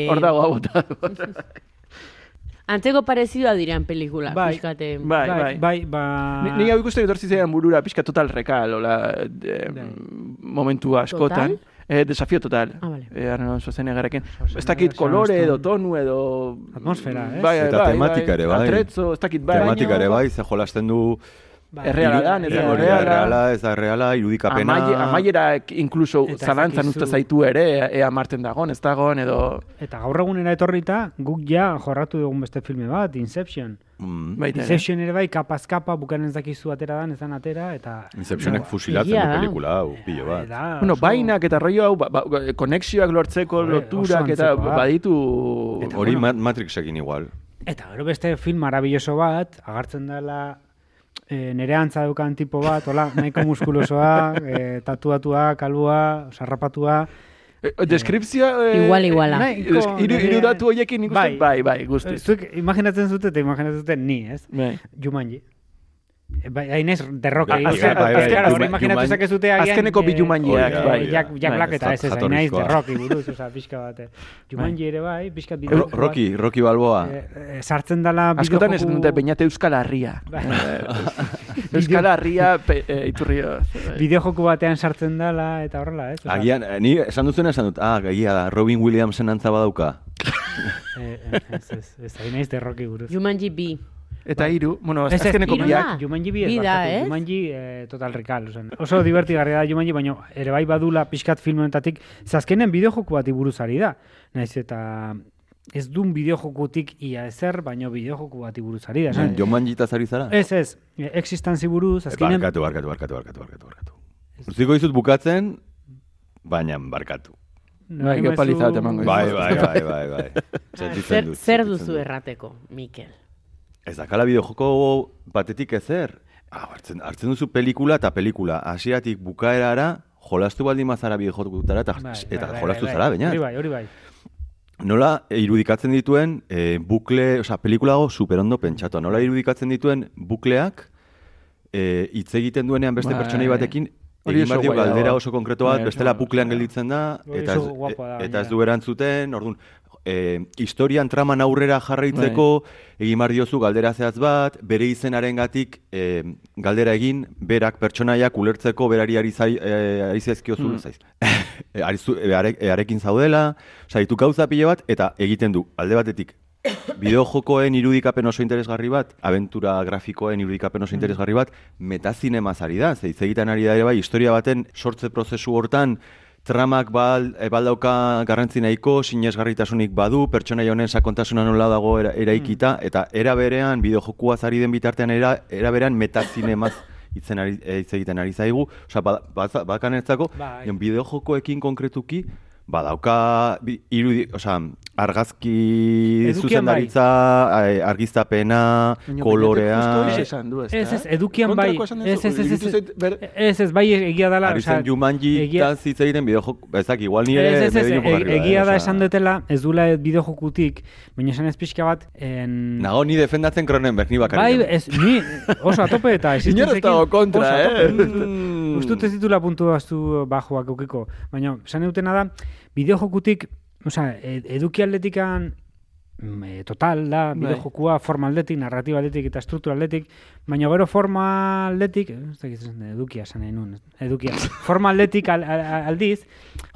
hor dago abota. Antzeko parezioa diran pelikula, Bai. pixkate. Bai, bai. bai, bai, ba... Ni- Ni hau ikusten etortzi zeidan burura, pixka total rekal, hola, eh, Bai. momentu askotan. Eh, desafio total. Ah, vale. Eh, Arnold Schwarzeneggerekin. Ez dakit kolore edo tonu edo... Atmosfera, ez? Bai, Eta bai, tematika ere, bai. Atretzo, ez dakit bai. Tematika ere bai, ze jolasten du... Bai. Erreala da, ez da, erreala. erreala, ez da erreala, irudikapena... Amaie, amaierak inkluso zalantzan uste zaitu ere, ea- marten dagon, ez dagon, edo... Eta gaur egunera etorrita, guk ja jorratu dugun beste filme bat, Inception. Mm. Baita. Inception ere bai, kapaz kapa, bukan ez dakizu atera dan, ez dan atera, eta... Inceptionek No, fusilatzen du da. pelikula hau, pilo bat. da, Bueno, oso- bainak eta rollo hau, ba, ba, konexioak lortzeko, Joder, loturak oso eta baditu... Hori bueno. Ma- Matrixekin igual. Eta gero beste film marabilloso bat, agartzen dela e, nere antza dukan tipo bat, hola, nahiko muskulosoa, e, tatuatua, kalua, sarrapatua. Eh, Deskripzioa... eh, Igual, iguala. eh, des- Hiru hiru datu horiekin nik uste, bai, bai, guzti. Zuek imaginatzen zute eta imaginatzen zute ni, ez? Bai. Jumanji. E, Bai, hainez, derroke. Bai, Bai, bai, bai, claro, bai, imaginatu Juman- zakezute agian... Azkeneko bi eh, Jumanjiak, eh, bai. Jack, Jack Bai, Black eta ez ez, jatorrizkoa. derroki buruz, oza, pixka bat. eh. Jumanji ere bai, pixka bideo. Ro- Rocky, Rocky Balboa. Eh, sartzen dela Askotan ez bideojoku- dute bainate Euskal Herria. Bai. Eh, Euskal Herria eh, iturrio. bideojoku batean sartzen dela eta horrela, ez? Agian, eh, ni esan duzuen esan dut, ah, gaia da, Robin Williamsen antza badauka. eh, eh, ez, ez, ez, hainaiz derroki buruz. Jumanji B. Eta hiru, bueno, Ez, azkeneko biak. Jumanji bi ez Bi da, barkatu, ez? Jumanji eh, total recall, ozen. Oso divertigarria da Jumanji, baina ere bai badula pixkat filmonetatik, zazkenen bideojoku bati buruz ari da. Naiz eta ez dun bideojokutik ia ezer, baina bideojoku bati buruz ari da. esan. Jon Manjita zari zara? Ez, ez, eh, existantzi buruz, azkenen... Barkatu, barkatu, barkatu, barkatu, barkatu, barkatu. Utziko dizut bukatzen, baina barkatu. Bai, emango dizut. Bai, bai, bai, bai, bai. Sentitzen Zer, zer duzu errateko, Mikel? Ez dakala bideojoko batetik ezer. Ah, hartzen, hartzen duzu pelikula eta pelikula. Hasieratik bukaerara, jolastu baldin mazara bideojokutara eta, Bai, eta bai, bai, jolastu bai, zara, bai. baina. Hori bai, hori bai. Nola irudikatzen dituen eh, bukle, osea, pelikulago superondo pentsatu. Nola irudikatzen dituen bukleak eh, hitz egiten duenean beste Bai. pertsonai batekin Hori egin guaia galdera oso konkreto bat, Bai, bestela buklean gelditzen da, eta ez, eta ez du erantzuten, orduan, eh, historian traman aurrera jarraitzeko, Bai. egin behar diozu galdera zehatz bat, bere izenarengatik eh, galdera egin, berak pertsonaiak ulertzeko berari ari zai, eh, ari zaizkiozu, Hmm. zaiz. Eh, ari zu- eh, are- eh, arekin zaudela, osea, ditu gauza pile bat, eta egiten du, alde batetik, bideojokoen irudikapen oso interesgarri bat, abentura grafikoen irudikapen oso interesgarri bat, metazinemaz ari da, ze hitz egiten ari da ere bai, historia baten sortze prozesu hortan, tramak bal, e, baldauka garrantzi nahiko, sinesgarritasunik badu, pertsona honen sakontasuna nola dago era, eraikita, eta era berean, bideojokuaz ari den bitartean, era, era berean metazinemaz hitzen ari, e, hitz egiten ari zaigu, osea, ba, ba, bakanetzako, Bai. bideojokoekin konkretuki, badauka irudi, osea, argazki Edukian bai. zuzendaritza, eh, argiztapena, kolorea... Ez, ez, edukian bai. Ez, ez, ez, ez, ez, ez, bai egia dela. Ari zen Jumanji egia- eta hitz egiten bideojok, ezak, igual ni ere Ez, ez, ez, e- egia da esan dutela, ez dula bideojokutik, baina esan ez pixka bat, en... Nago ni defendatzen Cronenberg, ni bakarrik. Bai, ez, ni oso a tope eta Inor ez dago kontra, eh? dut ez ditula puntu aztu bajoak eukiko, baina esan dutena da, bideojokutik, osea, ed- eduki atletikan mm, eh, total da, Bai. bideojokua forma aldetik, narratiba aldetik eta struktura aldetik, baina gero forma aldetik, ez dakit esan, edukia esan nahi nuen, edukia, forma aldetik al, al, aldiz,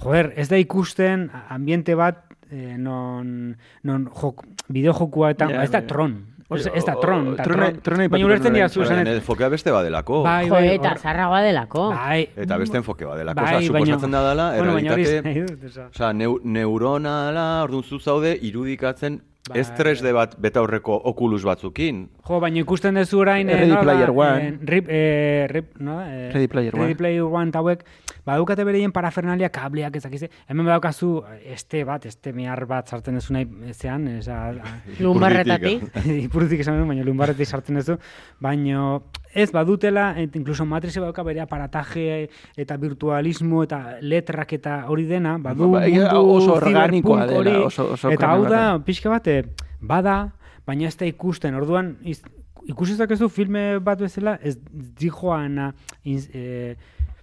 joder, ez da ikusten ambiente bat eh, non, non jok, bideojokua eta, Ja, ez da bai. tron, ez, ez da tron, eta trona- tron, trona baina ulertzen dira zu, Baina esanet, enfokea beste badelako. bai, Jo, bai, eta hor- zarragoa delako. bai, Eta beste enfoke badelako. Bai, baina- suposatzen da dela, errealitate... neu, neurona dela, orduan zu zaude irudikatzen Ba, Ez 3D bat betaurreko Oculus batzukin. Jo, baina ikusten duzu orain... eh, Ready da, Player One. eh, rip, eh, rip, no? Eh, Ready Player One. Ready Player One eta hauek, badukate bereien parafernalia kableak ezakize. Hemen badaukazu este bat, este mehar bat sartzen duzu nahi zean, eza, Lumbarretatik. ipurtik esan dut, baina lumbarretik sartzen duzu, baina ez badutela, et, incluso Matrixe badauka bere aparataje eta virtualismo eta letrak eta hori dena, badu Ba, mundu oso organikoa dela, oso- oso eta hau da, pixka bat, eh, bada, baina ez da ikusten, orduan, iz, ikusi zakezu filme bat bezala, ez dijoan eh,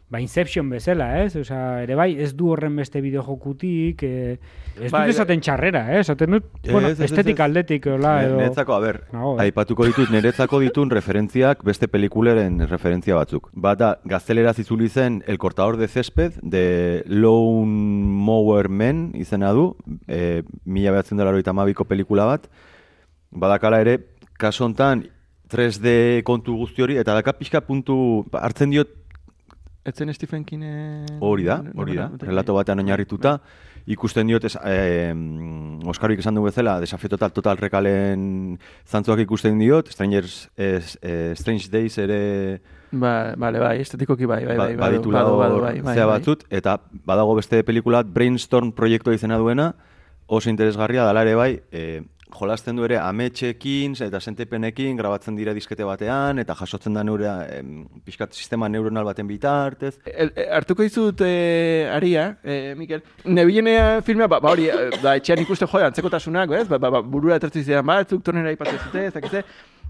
ba, Inception bezala, ez? Osea, ere bai, ez du horren beste bideojokutik, eh, ez Bai, dut esaten txarrera, eh? Esaten dut, Ez, bueno, ez, ez, estetik ez. aldetik, hola, edo... Neretzako, a ber, Nago, eh. aipatuko ditut, neretzako ditun referentziak beste pelikuleren referentzia batzuk. Bata, gazteleraz itzuli zen El cortador de césped, de Lone Mower Men izena du, e, mila behatzen dela ko pelikula bat. Badakala ere, kaso hontan 3D kontu guzti hori, eta daka pixka puntu hartzen diot Etzen Stephen King... Hori da, hori da. Relato batean oinarrituta, ikusten diot, es, eh, Oskarik esan du bezala, desafio total, total rekalen zantzuak ikusten diot, Strangers, eh, Strange Days ere Ba, bale, bai, estetikoki bai, bai, ba- bai, badu, baditula badu, badu, hor bai, bai, zea bai. batzut, eta badago beste pelikula Brainstorm proiektua izena duena, oso interesgarria dala ere bai, eh, jolasten du ere ametxekin eta sentepenekin grabatzen dira diskete batean, eta jasotzen da neura, em, pixkat sistema neuronal baten bitartez. El, e, hartuko dizut e, aria, e, Mikel. Nebilenea filmea, ba, ba hori, e, da etxean ikusten joe, antzekotasunak, ez? Ba, ba, ba, burura etortzen zidan batzuk, tornera aipatzen zute, ez dakize.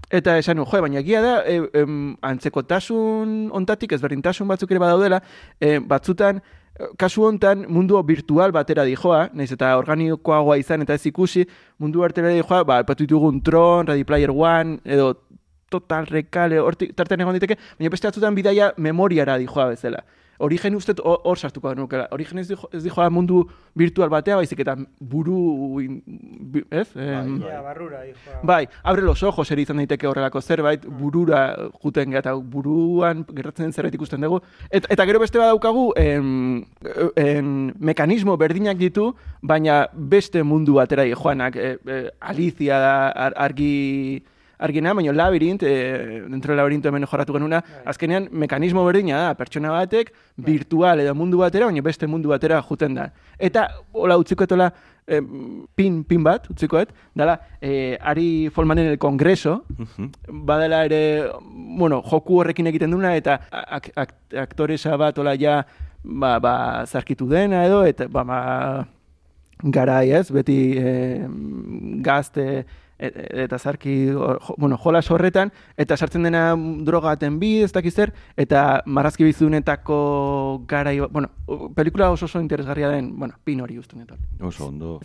Eta esan joe, baina egia da, e, em, antzekotasun ontatik, ezberdintasun batzuk ere badaudela, e, batzutan, e, kasu hontan mundu virtual batera dijoa, naiz eta organikoagoa izan eta ez ikusi, mundu batera dijoa, ba, epatu ditugun Tron, Ready Player One, edo total rekale, hortik tartean egon diteke, baina beste batzutan bidaia memoriara dijoa bezala. Origen uste hor sartuko genukela. Origen ez, dijo, ez dijoa mundu virtual batea, baizik eta buru, in- bi- ez? Em, barrura, hijoa. Bai, abre los ojos ere izan daiteke horrelako zerbait, burura juten eta buruan gertatzen zerbait ikusten dugu. Et, eta gero beste badaukagu, en, en, mekanismo berdinak ditu, baina beste mundu batera joanak, e, e, Alicia da ar, argi argina, baina labirint, e, dentro del laberinto hemen jorratu genuna, azkenean mekanismo berdina da, pertsona batek, virtual edo mundu batera, baina beste mundu batera juten da. Eta, hola utzikoetola, eh, pin, pin bat, utzikoet, dala, eh, Ari Folmanen el Kongreso, badela ere, bueno, joku horrekin egiten duna, eta ak, ak, aktoresa bat, hola ja, ba, ba, zarkitu dena edo, eta, ba, ba, garai, ez, beti eh, gazte e- e- eta zarki, jo, bueno, jolas horretan, eta sartzen dena droga baten bi, ez dakiz zer, eta marrazki bizunetako garai, bueno, pelikula oso oso interesgarria den, bueno, pin hori netan. Oso ondo.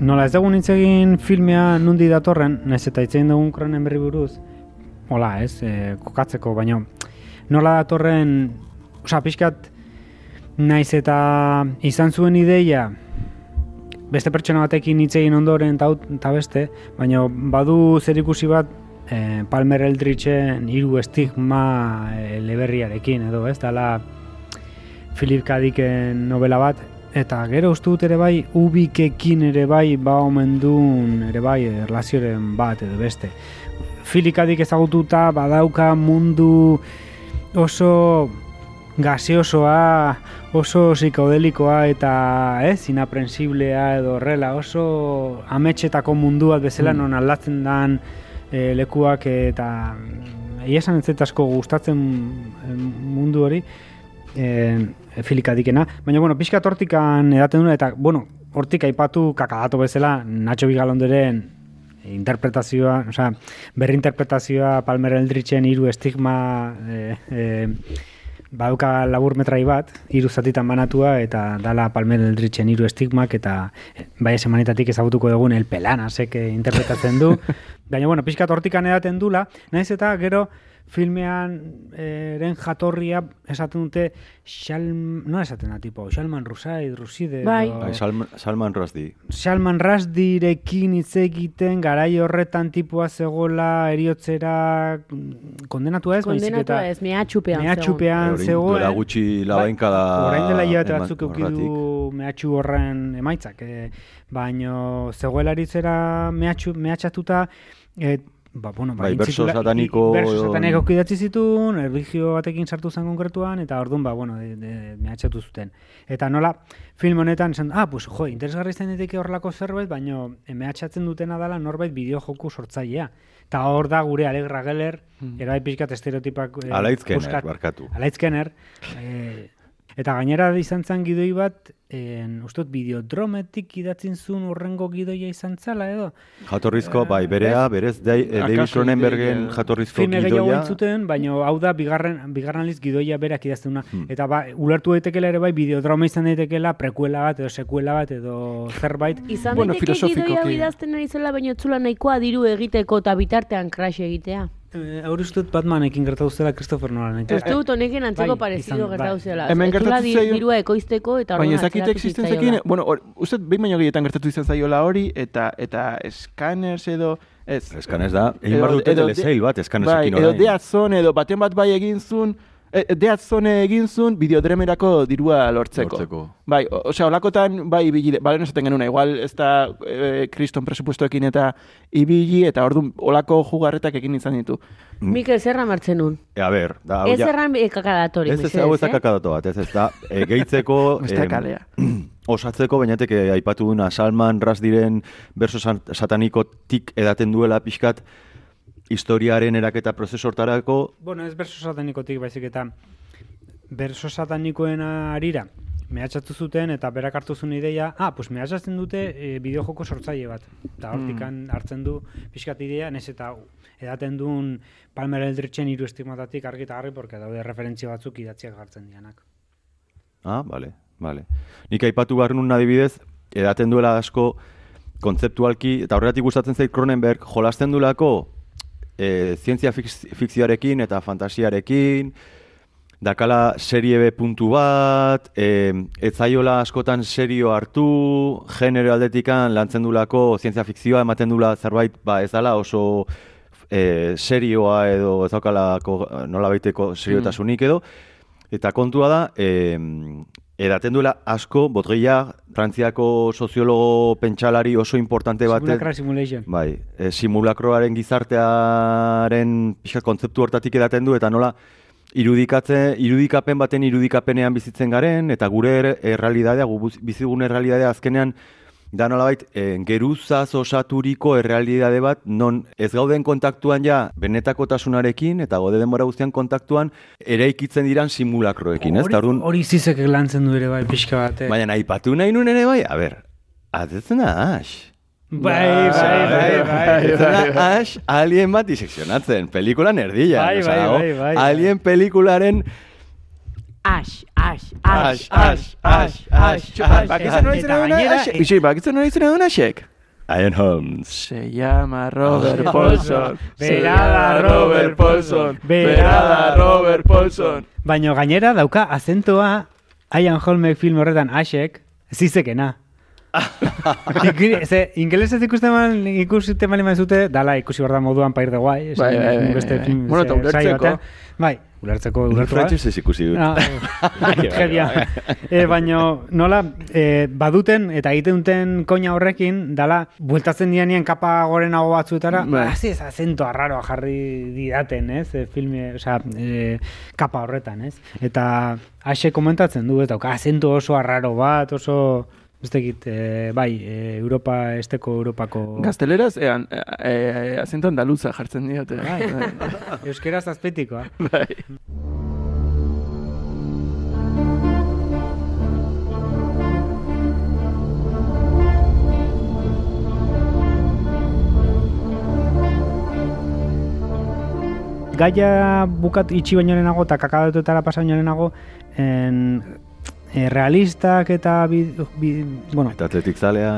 Nola ez dugu hitz egin filmea nundi datorren, naiz eta hitz egin dugun kronen berri buruz, hola ez, e, kokatzeko, baina nola datorren, osea, pixkat, naiz eta izan zuen ideia, beste pertsona batekin hitz ondoren eta beste, baina badu zerikusi bat e, Palmer Eldritchen hiru estigma e, leberriarekin edo, ez, dala Philip K. Dicken novela bat, eta gero uste dut ere bai ubikekin ere bai ba omen duen ere bai erlazioren bat edo beste. Philip K. Dick ezagututa badauka mundu oso gaseosoa, oso psikodelikoa eta ez, inaprensiblea edo horrela, oso ametxetako mundu bat bezala non aldatzen dan e, lekuak eta mm, egia esan ez asko gustatzen eh, mundu hori e, filika dikena, baina bueno, pixka hortikan edaten duna eta bueno, hortik aipatu kakadato bezala Nacho Bigalonderen interpretazioa, osea, berrinterpretazioa Palmer Eldritchen hiru estigma e, e, badauka labur metrai bat, hiru zatitan banatua eta dala Palmer Eldritchen hiru estigmak eta e, bai semanitatik ezagutuko dugun El Pelanasek eh, interpretatzen du. Baina bueno, pixkat hortikan edaten dula, naiz eta gero filmean eh, eren jatorria esaten dute Shalm, no esaten da tipo, Salman Rusai, Ruside, Bai. edo- Bai, Salman, Salman. Salman Rusdirekin hitz egiten garai horretan tipua zegoela eriotzera mm, kondenatua ez, baizik Kondenatua eta ez, mehatxupean. mehatxupean zegoen. duela gutxi labainka da... Bai, orain dela hilabete batzuk euki horregatik. du mehatxu horren emaitzak. E, baino zegoela eritzera mehatxu, mehatxatuta, e, ba, bueno, ba, Bai, berso sataniko- Berso sataniko idatzi zituen, erlijio batekin sartu zen konkretuan, eta orduan, ba, bueno, de, de, mehatxatu zuten. Eta nola, film honetan, esan, ah, pues, jo, interesgarri izan daiteke horrelako zerbait, baino e, mehatxatzen dutena dela norbait bideo joku sortzailea. Eta hor da gure Alegra Geller, Hmm. erabai pixkat estereotipak... eh, Alaizkener, puskat- barkatu. Alaizkener. Eh, eta gainera izan zen gidoi bat, en, uste dut bideodrometik idatzin zuen urrengo gidoia izan zala edo. Jatorrizko, bai, berea, berez, dai, eh, David Cronenbergen ideia- jatorrizko Filme gehiago gidoia. entzuten, baina hau da bigarren, bigarren aliz gidoia berak idaztuna. Hmm. Eta ba, ulertu daitekela ere bai, bideodroma izan daitekeela prekuela bat edo sekuela bat edo zerbait. Izan Bueno, daiteke gidoia hau idazten ari zela, baina etzula nahikoa diru egiteko eta bitartean crash egitea. Eh, Hor uste dut Batmanekin gertatu zela Christopher Nolan. Uste dut honekin antzeko bai, parezido gertatu bai. zela. Hemen Ez zula gertatu zaio- dirua ekoizteko eta Baina orduan ez dakit atzeratu existentzekin, zitzaiola. bueno, or, uste behin baino gehietan gertatu izan zaiola hori, eta eta eskaners edo... Ez, Eskanez da, egin Edo- behar dute edo telesail bat, Bai, eskanezekin edo orain. deatzon, edo baten bat bai egin zuen, e, deatzone egin zuen bideodremerako dirua lortzeko. Lortzeko. Bai, o- osea, olakotan, bai, ibili, balen esaten genuen, igual ez da e, kriston presupuestoekin eta ibili, eta orduan olako jugarretak egin izan ditu. Mikel, zerra martzen nun. E, a ber, da, Ez ja- erran eh, kakadatori, Ez ez hau ez da kakadato bat, ez ez da, e, gehitzeko... Kalea. osatzeko, bainatek eh, aipatu duna Salman Rusdiren berso san- satanikotik edaten duela pixkat historiaren eraketa prozesu hortarako Bueno, ez berso satanikotik baizik eta berso satanikoen arira mehatxatu zuten eta berak hartu zuen ideia, ah, pues mehatxatzen dute e, bideojoko sortzaile bat. Eta hortikan hartzen du pixkat ideia, nes eta edaten duen Palmer Eldritchen hiru estigmatatik argi eta garri, porque daude referentzia batzuk idatziak jartzen dianak. Ah, bale, bale. Nik aipatu behar nun adibidez, edaten duela asko kontzeptualki, eta horregatik gustatzen zait Cronenberg, jolasten duelako e, zientzia fikzioarekin eta fantasiarekin, dakala serie B puntu bat, e, etzaiola askotan serio hartu, genero aldetikan lantzen dulako zientzia fikzioa ematen dula zerbait, ba ez dala oso e, serioa edo ez daukalako nola baiteko seriotasunik edo, Eta kontua da, eh, edaten duela asko, Baudrillard, Frantziako soziologo pentsalari oso importante batek, Simulacra simulation. bai, e, simulakroaren gizartearen pixkat kontzeptu hortatik edaten du, eta nola irudikatze, irudikapen baten irudikapenean bizitzen garen, eta gure er- errealidadea, bizigun errealidadea azkenean, da nolabait, e, geruzaz osaturiko errealidade bat, non ez gauden kontaktuan ja benetakotasunarekin, eta gode denbora guztian kontaktuan, eraikitzen diran simulakroekin, ez? Hori- Hori zizek lantzen du ere bai pixka bat. eh. baina aipatu nahi nuen ere bai, a ber, atetzen da, ax. Bai, bai, bai, bai. Ez da Ash alien bat disekzionatzen, pelikulan erdila. Bai, bai, bai, bai. Alien pelikularen Ash, ash, Ash, ash, ash, ash, ash, ash. Ixi, bakitzen nola izan duen Ashek? Iron Holmes. Se llama Robert Paulson. Berada Robert Paulson. Berada Robert Paulson. Baina gainera dauka azentoa Ian Holmek film horretan Ashek, zizekena. Ze, ingelesez ikusten man, ikusten mali zute, dala ikusi behar da moduan pair de guai. Bai, bai, beste film, Bueno, eta ulertzeko. Bai, ulertzeko, ulertu da. Frantzesez ikusi dut. Ah, e, baino, nola, e, baduten eta egiten duten koina horrekin, dala, bueltatzen dianien kapa gorenago batzuetara, hasi ez azento arraroa jarri didaten, ez, e, filme, osea, e, kapa horretan, ez? Eta ase komentatzen du, dauka, azento oso arraro bat, oso, ez dakit, e, bai, e, Europa, esteko Europako... Gazteleraz, ean, e, e, azento andaluza jartzen diote. Bai, euskeraz azpetikoa. Bai. gaia bukat itxi baino lehenago eta kakadatuetara pasa baino lehenago en, e, realistak eta bi, bi, bueno, Eta atletik zalea...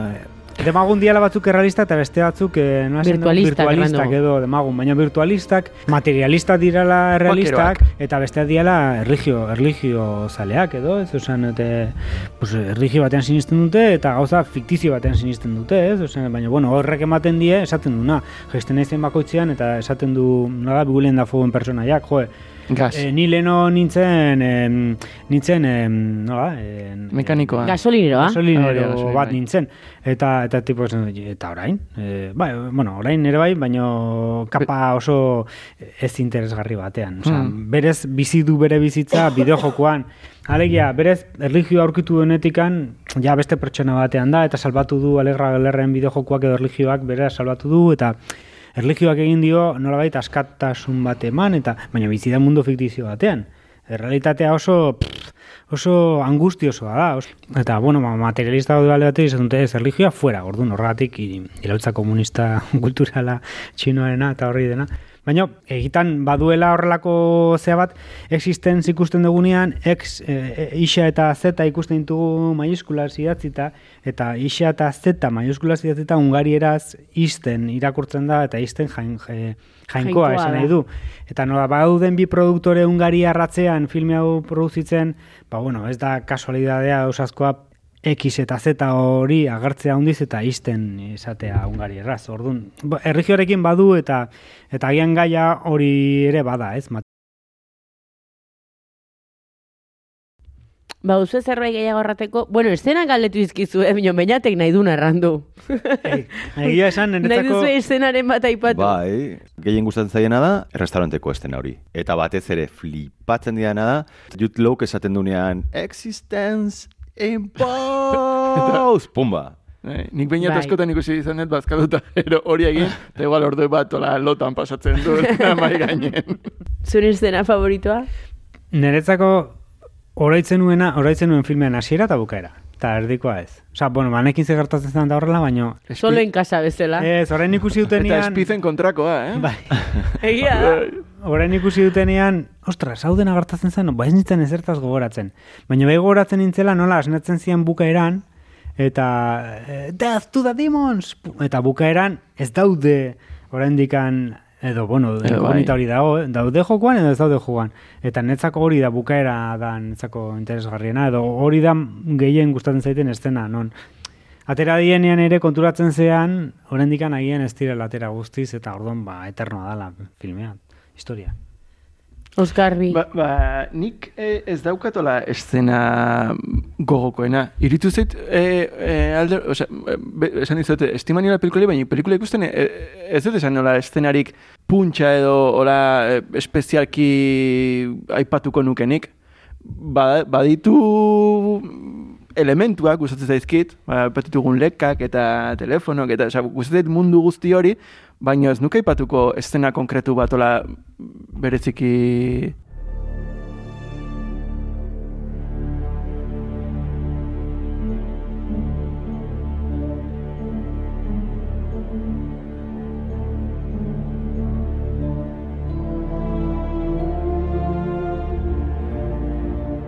demagun diala batzuk errealista eta beste batzuk eh, dugu? Virtualistak, virtualistak edo demagun, baina virtualistak materialistak dirala errealistak eta beste diala erligio, erligio zaleak edo, ez? Osan, ete, pues, erligio batean sinisten dute eta gauza fiktizio batean sinisten dute, ez? Osan, baina bueno, horrek ematen die, esaten duna, jaisten naizen bakoitzean eta esaten du, nola bigulen da fogoen personaiak, joe, Gas. E, ni leno nintzen, em, nintzen, em, nola, em, Mekanikoa. Gasolineroa. gasolinero Hori da, gasolina, bat bai. nintzen. Eta, eta tipo, eta orain, e, bai, bueno, orain ere bai, baino kapa oso ez interesgarri batean. Osea, Hmm. berez bizi du bere bizitza bideojokoan. Alegia, berez erlijio aurkitu denetikan, ja beste pertsona batean da, eta salbatu du Alegra Galerren bideojokoak edo erlijioak bere salbatu du, eta erlijioak egin dio nolabait askatasun bat eman, eta baina bizi da mundu fiktizio batean. Errealitatea oso pff, oso angustiosoa da. Oso. Eta, bueno, materialista gaude bale batek izan dute ez erlijioa fuera, orduan horregatik i- iraultza komunista kulturala txinoarena eta horri dena. Baina, egitan baduela horrelako zea bat, existenz ikusten dugunean, ex, e, e, isa eta zeta ikusten ditugu maiuskulas idatzita, eta isa eta zeta maiuskulas idatzita ungarieraz isten irakurtzen da, eta isten jain, je- jainkoa Jainkoa esan nahi du. Eta nola, bauden bi produktore Ungaria ratzean filme hau produzitzen, ba bueno, ez da kasualidadea ausazkoa X eta Z hori agertzea handiz eta isten izatea Ungari erraz. Orduan, erregioarekin badu eta eta agian gaia hori ere bada, ez? Mat- Ba, duzu zerbait gehiago errateko, bueno, estenak galdetu izkizu, eh, bino, bainatek nahi duna errandu. Ei, Egia esan, Nahi niretzako... duzu estenaren bat aipatu. Bai, gehien gustatzen zaiena da, errestauranteko estena hori. Eta batez ere flipatzen diana da, Law esaten dunean, existence impose, pumba. Eh, nik bainat Bai. askotan ikusi izan dut bazkaduta, ero hori egin, eta igual ordu bat ola lotan pasatzen du, mai gainen. Zure estena favoritoa? Niretzako oraitzen nuena, oraitzen nuen filmean hasiera eta bukaera. Eta erdikoa ez. Osa, bueno, banekin ze gertatzen zen da horrela, baino... Solo en casa bezala. Ez, orain ikusi Eta dutenean... espizen kontrakoa, eh? Bai. Egia da. Orain ikusi dutenean, ostras, hau dena gertatzen zen, ba ez nintzen ezertaz gogoratzen. Baina bai gogoratzen nintzela nola asnetzen zian bukaeran, eta Death to the Demons! Eta bukaeran ez daude oraindikan edo, bueno, Edo bai. hori dago, eh? daude jokoan edo ez daude jokoan. Eta netzako hori da bukaera da netzako interesgarriena, edo hori da gehien gustatzen zaiten estena, non. Atera dienean ere konturatzen zean, oraindikan agian ez direla atera guztiz, eta orduan ba, eternoa dala filmea, historia. Oskar bi. Ba, ba, nik eh, ez daukatola estena gogokoena. Iritu zait, eh, eh, alde, osea, be, esan dizute, estima niola pelikula, baina pelikula ikusten eh, ez dut esan nola estenarik puntxa edo ola eh, espezialki aipatuko nukenik. Ba, baditu elementuak gustatzen zaizkit, ba, aipatitugun lekak eta telefonok, eta osea, gustatzen mundu guzti hori, baina ez nuke aipatuko estena konkretu bat ola bereziki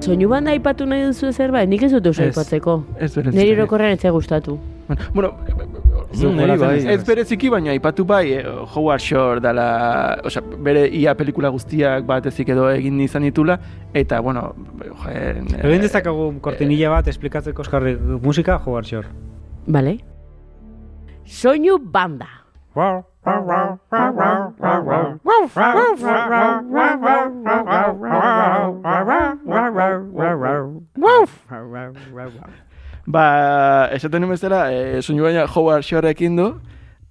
Soinu banda aipatu nahi duzu zerbait, nik ez dut oso Ez. aipatzeko. ez bereziki. Neri orokorrean ez gustatu. Bueno, niri bai. ez bereziki, baina aipatu bai, eh, Howard Shore dala, osea, bere ia pelikula guztiak bat ezik edo egin izan ditula, eta, bueno, joen... eh, Egin dezakagu kortinilla bat esplikatzeko eskarri musika, Howard Shore. Bale? Soinu banda. Ba, esaten nuen bezala, e, soinu baina Howard Shoreekin du,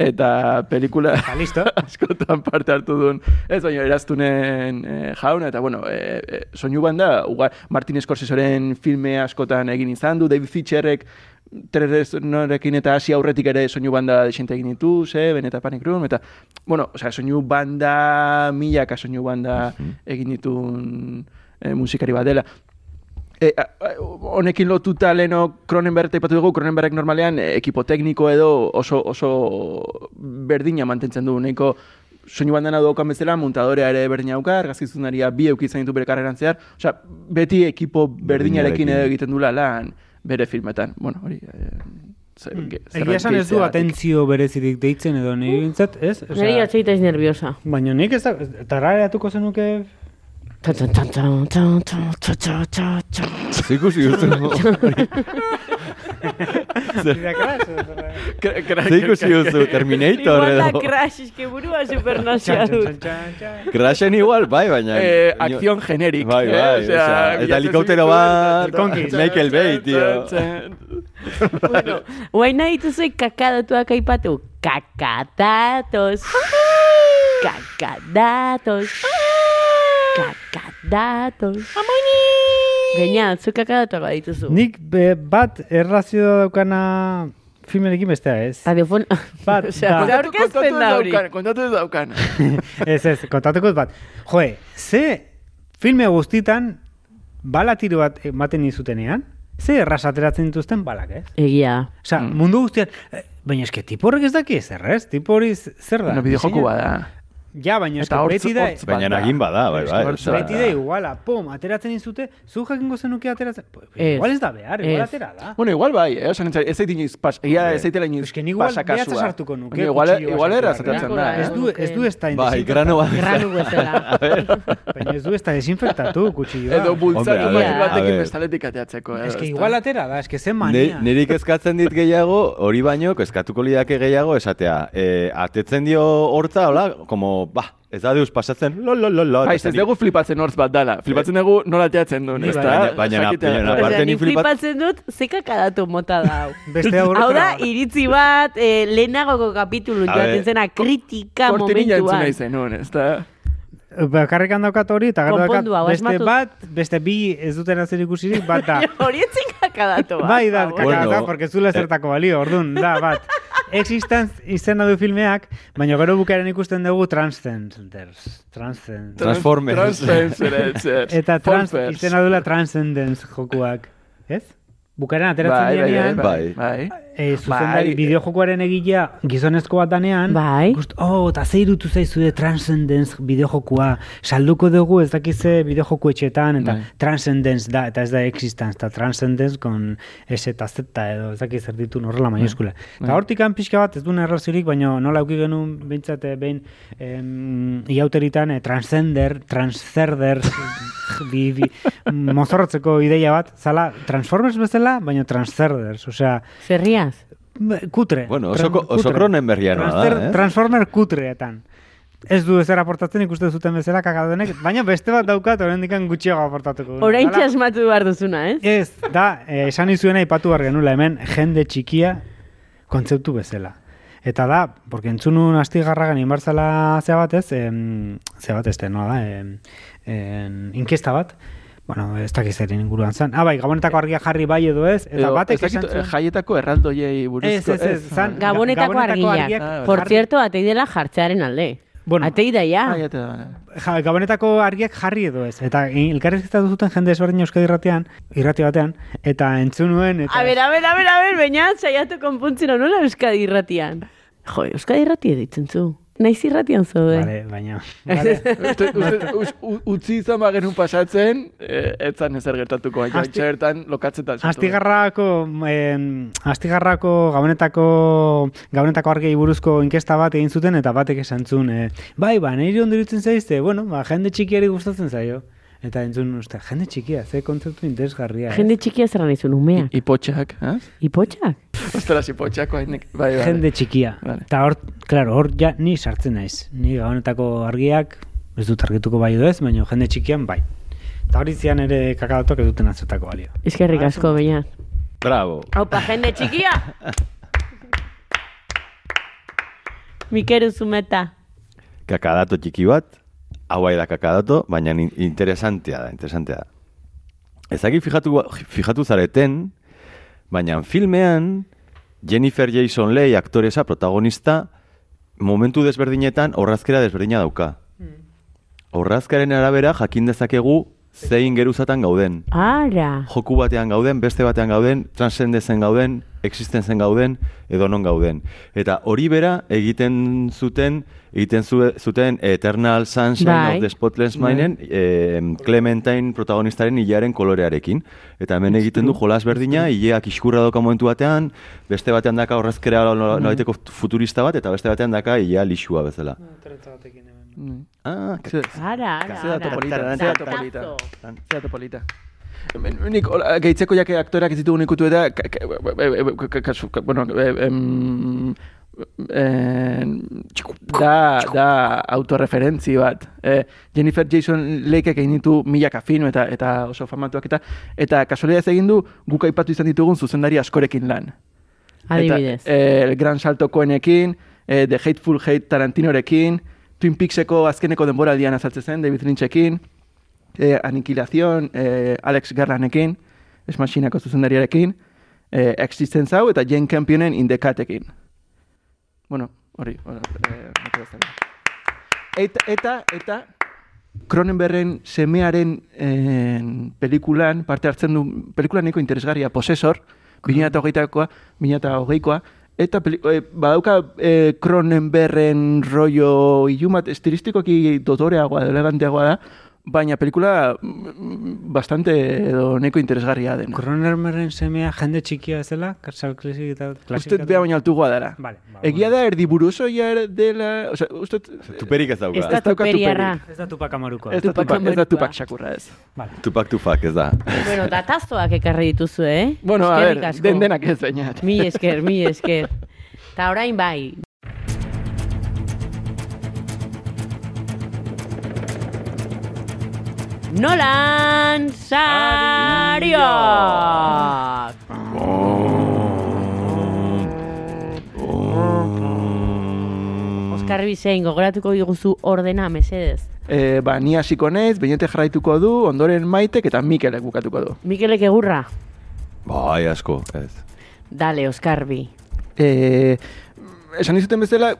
eta pelikula askotan parte hartu duen, ez baina eraztunen e, jauna, eta bueno, e, e, soinu banda, uga, Martin Scorsesearen filme askotan egin izan du, David Fincherrek norekin eta hasi aurretik ere soinu banda desente egin ditu, Seven eta Panic Room, eta, bueno, osea, soinu banda, milaka soinu banda egin ditun e, musikari bat dela. E, a- a- honekin lotuta leno Cronenberg aipatu dugu, Cronenberg normalean e, ekipo tekniko edo oso, oso berdina mantentzen du, nahiko soinu bandana daukan bezala, muntadorea ere berdina dauka, argazkizunaria bi euki izan ditu bere karreran zehar, osea, beti ekipo Berdinarekin. edo egiten dula lan bere filmetan. Bueno, hori... Eh, Egia esan ez du atentzio berezirik deitzen edo nire bintzat, ez? O sea, nire atxeitaiz nerviosa. Baina nik ez da, tarareatuko zenuke Zikusi dut zen. Kra- kra- Zikusi duzu, Terminator Igual da edo. crash, eske burua supernasia dut. Crashen igual, bai, baina... Eh, acción genéric. Bai, eh, bai, osea, osea, eta helikoptero bat, Michael Bay, tio. bueno, guain nahi dituzu kakadatuak aipatu. Kakadatos. Kakadatos. Kakadatos. Gaina, zu kakadatuak badituzu. Nik be, bat errazio daukana filmerekin bestea ez. Radiofon... Bat, Osea, da. Aurkezpen da hori. Kontatu ez daukan. ez, ez, kontatuko dut bat. Joe, ze filme guztitan bala tiro bat ematen izutenean, ze erraz ateratzen dituzten balak, ez? Egia. Osea, mundu guztian, eh, baina eske tipo horrek ez daki ez? Tipo hori zer da? Bueno, bideojoku bada. Ja, baina eske beti da... Baina da. nagin bada, bai, bai. Beti da iguala, pum, ateratzen dizute, zu jakingo zenuke ateratzen. Igual ez da behar, igual atera da. Bueno, igual bai, eh? Osan, ez zait inoiz pas, egia ez zaitela inoiz ni igual behatza sartuko nuke, igual, igual era beharrean. da. Ez eh? du, ez du ez da Bai, grano bat. Granu bezala. Baina ez du ez da desinfektatu, kutxilloa. Edo bultzatu batekin bestaletik ateatzeko. eh, Ez que ezta? igual atera da, ez que zen mania. niri kezkatzen dit gehiago, hori baino, kezkatuko lidake gehiago esatea. E, atetzen dio hortza, hola, como, ba, ez da deus pasatzen, lo, lo, lo, lo. Bai, ez dugu flipatzen hortz bat dala. Flipatzen dugu nola ateatzen duen, ez da? Baina- baina- baina- aparte ni ni flipat- flipatzen dut, ze kakadatu mota da hau. Beste hau Hau da, iritzi bat, eh, lehenagoko kapitulu joaten zena kritika Kortinilla entzun momentuan. nahi zenun, ez da? Bakarrik daukat hori, eta gero daukat hau, beste bat, beste bi ez duten zer ikusirik, bat da. Hori etzin kakadatu bat. Bai, da, por kakada favor. da, Bueno, porque zula zertako balio, orduan, da, bat. Existence izena du filmeak, baina gero bukaren ikusten dugu Transcenders. Transcenders. Transformers. Transformers. Eta trans, izena dula Transcendence jokuak. Ez? Bukaren ateratzen Bai, bai, dianean, bai, Bai. Bai. e, zuzendari Bai. bideojokoaren egilea gizonezko bat danean, Bai. gust, oh, eta ze irutu zaizu Transcendence bideojokua, salduko dugu ez dakize bideojoku etxetan, eta Bai. Transcendence da, eta ez da Existence, eta Transcendence con S eta Z edo ez dakiz zer ditu horrela maiuskula. Eta hortik pixka bat ez duen erraziorik, baina nola auki genuen behintzat eh, behin em, iauteritan eh, Transcender, Transcerders, bi, bi, mozorrotzeko ideia bat, zala Transformers bezala, baina Transcerders, osea, Zerriaz. Kutre. Bueno, oso, Tran- oso kutre. Cronenbergiana da, Transfer- eh? Transformer kutreetan. Ez du ezer aportatzen ikuste zuten bezala kakadonek, baina beste bat daukat oraindikan gutxiago aportatuko. Orain asmatu behar duzuna, ez? Ez, da, eh, esan izuena ipatu behar genula hemen, jende txikia kontzeptu bezala. Eta da, porque entzunun astigarragan inbartzala zea bat ez, em, zea bat ez, nola da, em, em, inkesta bat, bueno, ez dakiz zer inguruan zen. Ah, bai, gabonetako argia jarri bai edo ez, eta Edo, batek esan zuen... jaietako erraldoiei buruzko. Ez, ez, ez, zan- Gabonetako Gabonetako argiak. Ah, Por cierto, atei dela jartzearen alde. Bueno. Atei da ja. Ah. Ja, gabonetako argiak jarri edo ez. Eta elkarrizketatu zuten jende ezberdin Euskadi irratian, irrati batean, eta entzun nuen, eta... A ber, a ber, a ber, a ber, baina saiatu konpuntzen nola Euskadi irratian. Jo, Euskadi irrati editzen zu. Naiz irratian zaude. Vale, baina... Vale. Uste, uste, us- u- utzi izan bagenun pasatzen, eh, etzan ezer gertatuko, baina Asti- txertan lokatzetan. Astigarrako, em, astigarrako gabonetako, gabonetako argei buruzko inkesta bat egin zuten eta batek esan zuen, eh, bai, ba, niri ondo irutzen zaizte, bueno, ba, jende txikiari gustatzen zaio. Eta entzun, uste, jende txikia, ze kontzeptu interesgarria. Jende txikia zer nahi zuen, umeak. Ipotxak, eh? Ipotxak? Ostras, ipotxak, hainek. Bai, bai. jende txikia. Vale. Eta hor, claro, hor ja ni sartzen naiz. Ni gabonetako argiak, ez dut argituko bai edo ez, baina jende txikian bai. Eta hori zian ere kakadatok ez duten atzutako balio. Eskerrik asko, baina. Bravo. Haupa, jende txikia! Mikeru zumeta. Kakadato txiki bat, hau bai da kakadato, baina in- interesantea da, interesantea da. Ezagik fijatu, fijatu zareten, baina filmean Jennifer Jason Leigh aktoresa protagonista momentu desberdinetan horrazkera desberdina dauka. Horrazkaren arabera jakin dezakegu zein geruzatan gauden. Ara. Joku batean gauden, beste batean gauden, transcendezen gauden, existenzen gauden, edo non gauden. Eta hori bera egiten zuten, egiten zu- zuten Eternal Sunshine Bai. of the Spotless Minden, eh, Clementine protagonistaren hilaren kolorearekin. Eta hemen egiten du jolas berdina, hileak iskurra doka momentu batean, beste batean daka horrezkera nolaiteko futurista bat, eta beste batean daka hilea lixua bezala. Mm. Ah, Ze- Ara, ara, Ze dato polita, ze dato polita. Datazo. Ze dato polita. Nik, hola, gehitzeko jake aktorak ez ditugu ikutu eta, ka- ka- ka- kasu, ka- bueno, e- em, en, da, da autorreferentzi bat. E, Jennifer Jason Leikeek egin ditu milaka film eta eta oso famatuak eta eta kasualidad egin du guk aipatu izan ditugun zuzendari askorekin lan. Adibidez. Eta, eh, El Gran Salto Coenekin, eh, The Hateful Hate Tarantinorekin, Twin Peakseko azkeneko denboraldian azaltzen zen, David Lynchekin, eh, Aniquilación, eh, Alex Garlanekin, Esmaxinako zuzendariarekin, eh, Existence hau eta Jane Campionen Indekatekin. Bueno, hori, hori, bezala. Eta, eta, eta, Cronenbergen semearen en, pelikulan, parte hartzen du, pelikulan nahiko interesgarria, Posesor, 2008koa, 2008koa, eta peli, e, badauka e, Cronenbergen rollo ilumat estilistikoki dotoreagoa, eleganteagoa da, baina pelikula mm, bastante edo nahiko interesgarria dena. Kronermerren semea jende txikia bezala, karsal klasik eta Uste bea baina altugoa dara. Vale, ba, Egia da erdi buruzoia ere dela, osea, uste tuperik ez dauka. Ez da tuperiarra. Ez da tupak amarukoa. ez da tupak, ez da tupak xakurra ez. Tupak tupak ez da. Bueno, datazoak ekarri dituzu, eh? Bueno, a ver, den denak ez bainat. Mi esker, mi esker. Ta orain bai. Nolan Sariok! Oskar Bizein, gogoratuko diguzu ordena, mesedez. E, ba, ni hasiko naiz, bainete jarraituko du, ondoren maitek eta Mikelek bukatuko du. Mikelek egurra? Bai, asko, ez. Dale, Oskar Bi. E, esan izuten bezala,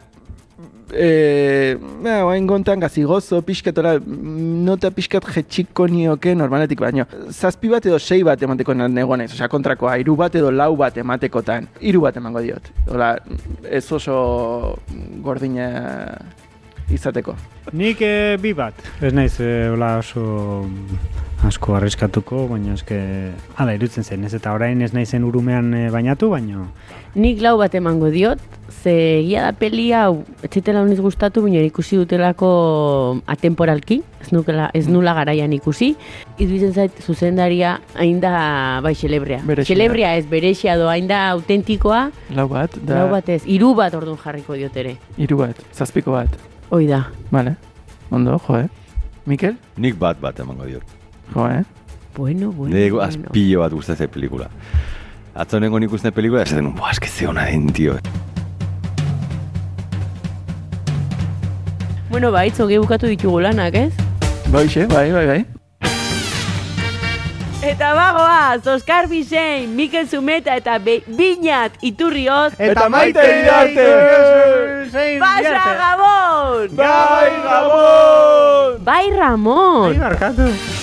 e, ba, oain gontan gazigozo, pixkatora, nota pixkat jetxiko nioke normaletik baino. Zazpi bat edo sei bat emateko negonez, osea kontrakoa, hiru bat edo lau bat ematekotan. Hiru bat emango diot. Hola, ez oso gordina izateko. Nik e, bi bat. Ez naiz e, hola oso asko arriskatuko, baina eske hala irutzen zen, ez eta orain ez naizen urumean e, bainatu, baina Nik lau bat emango diot, ze egia da peli hau, etxetela honiz gustatu, baina ikusi dutelako atemporalki, ez, nukela, ez nula garaian ikusi, iduizen zait zuzendaria hain da bai xelebrea. Berexia. Xelebrea ez berexia do hain da autentikoa, Lau bat, da, lau bat ez, hiru bat orduan jarriko diot ere. hiru bat, zazpiko bat. Hoi da. Vale, ondo, jo, eh? Mikel? Nik bat bat emango diot. Jo, eh? Bueno, bueno, Nego bueno. azpillo bat gustatzen pelikula. Atzo nengo nik uste pelikula, esaten, buah, eske ze hona den, tio. Bueno, bai, zongi bukatu ditugu lanak, ez? Bai, xe, bai, bai, bai. Eta bagoaz, Oskar Bizein, Mikel Zumeta eta Be Biñat Iturrioz, Eta maite idarte! Pasa Gabon! Bai, Gabon! Bai Ramon! Bai, barkatu.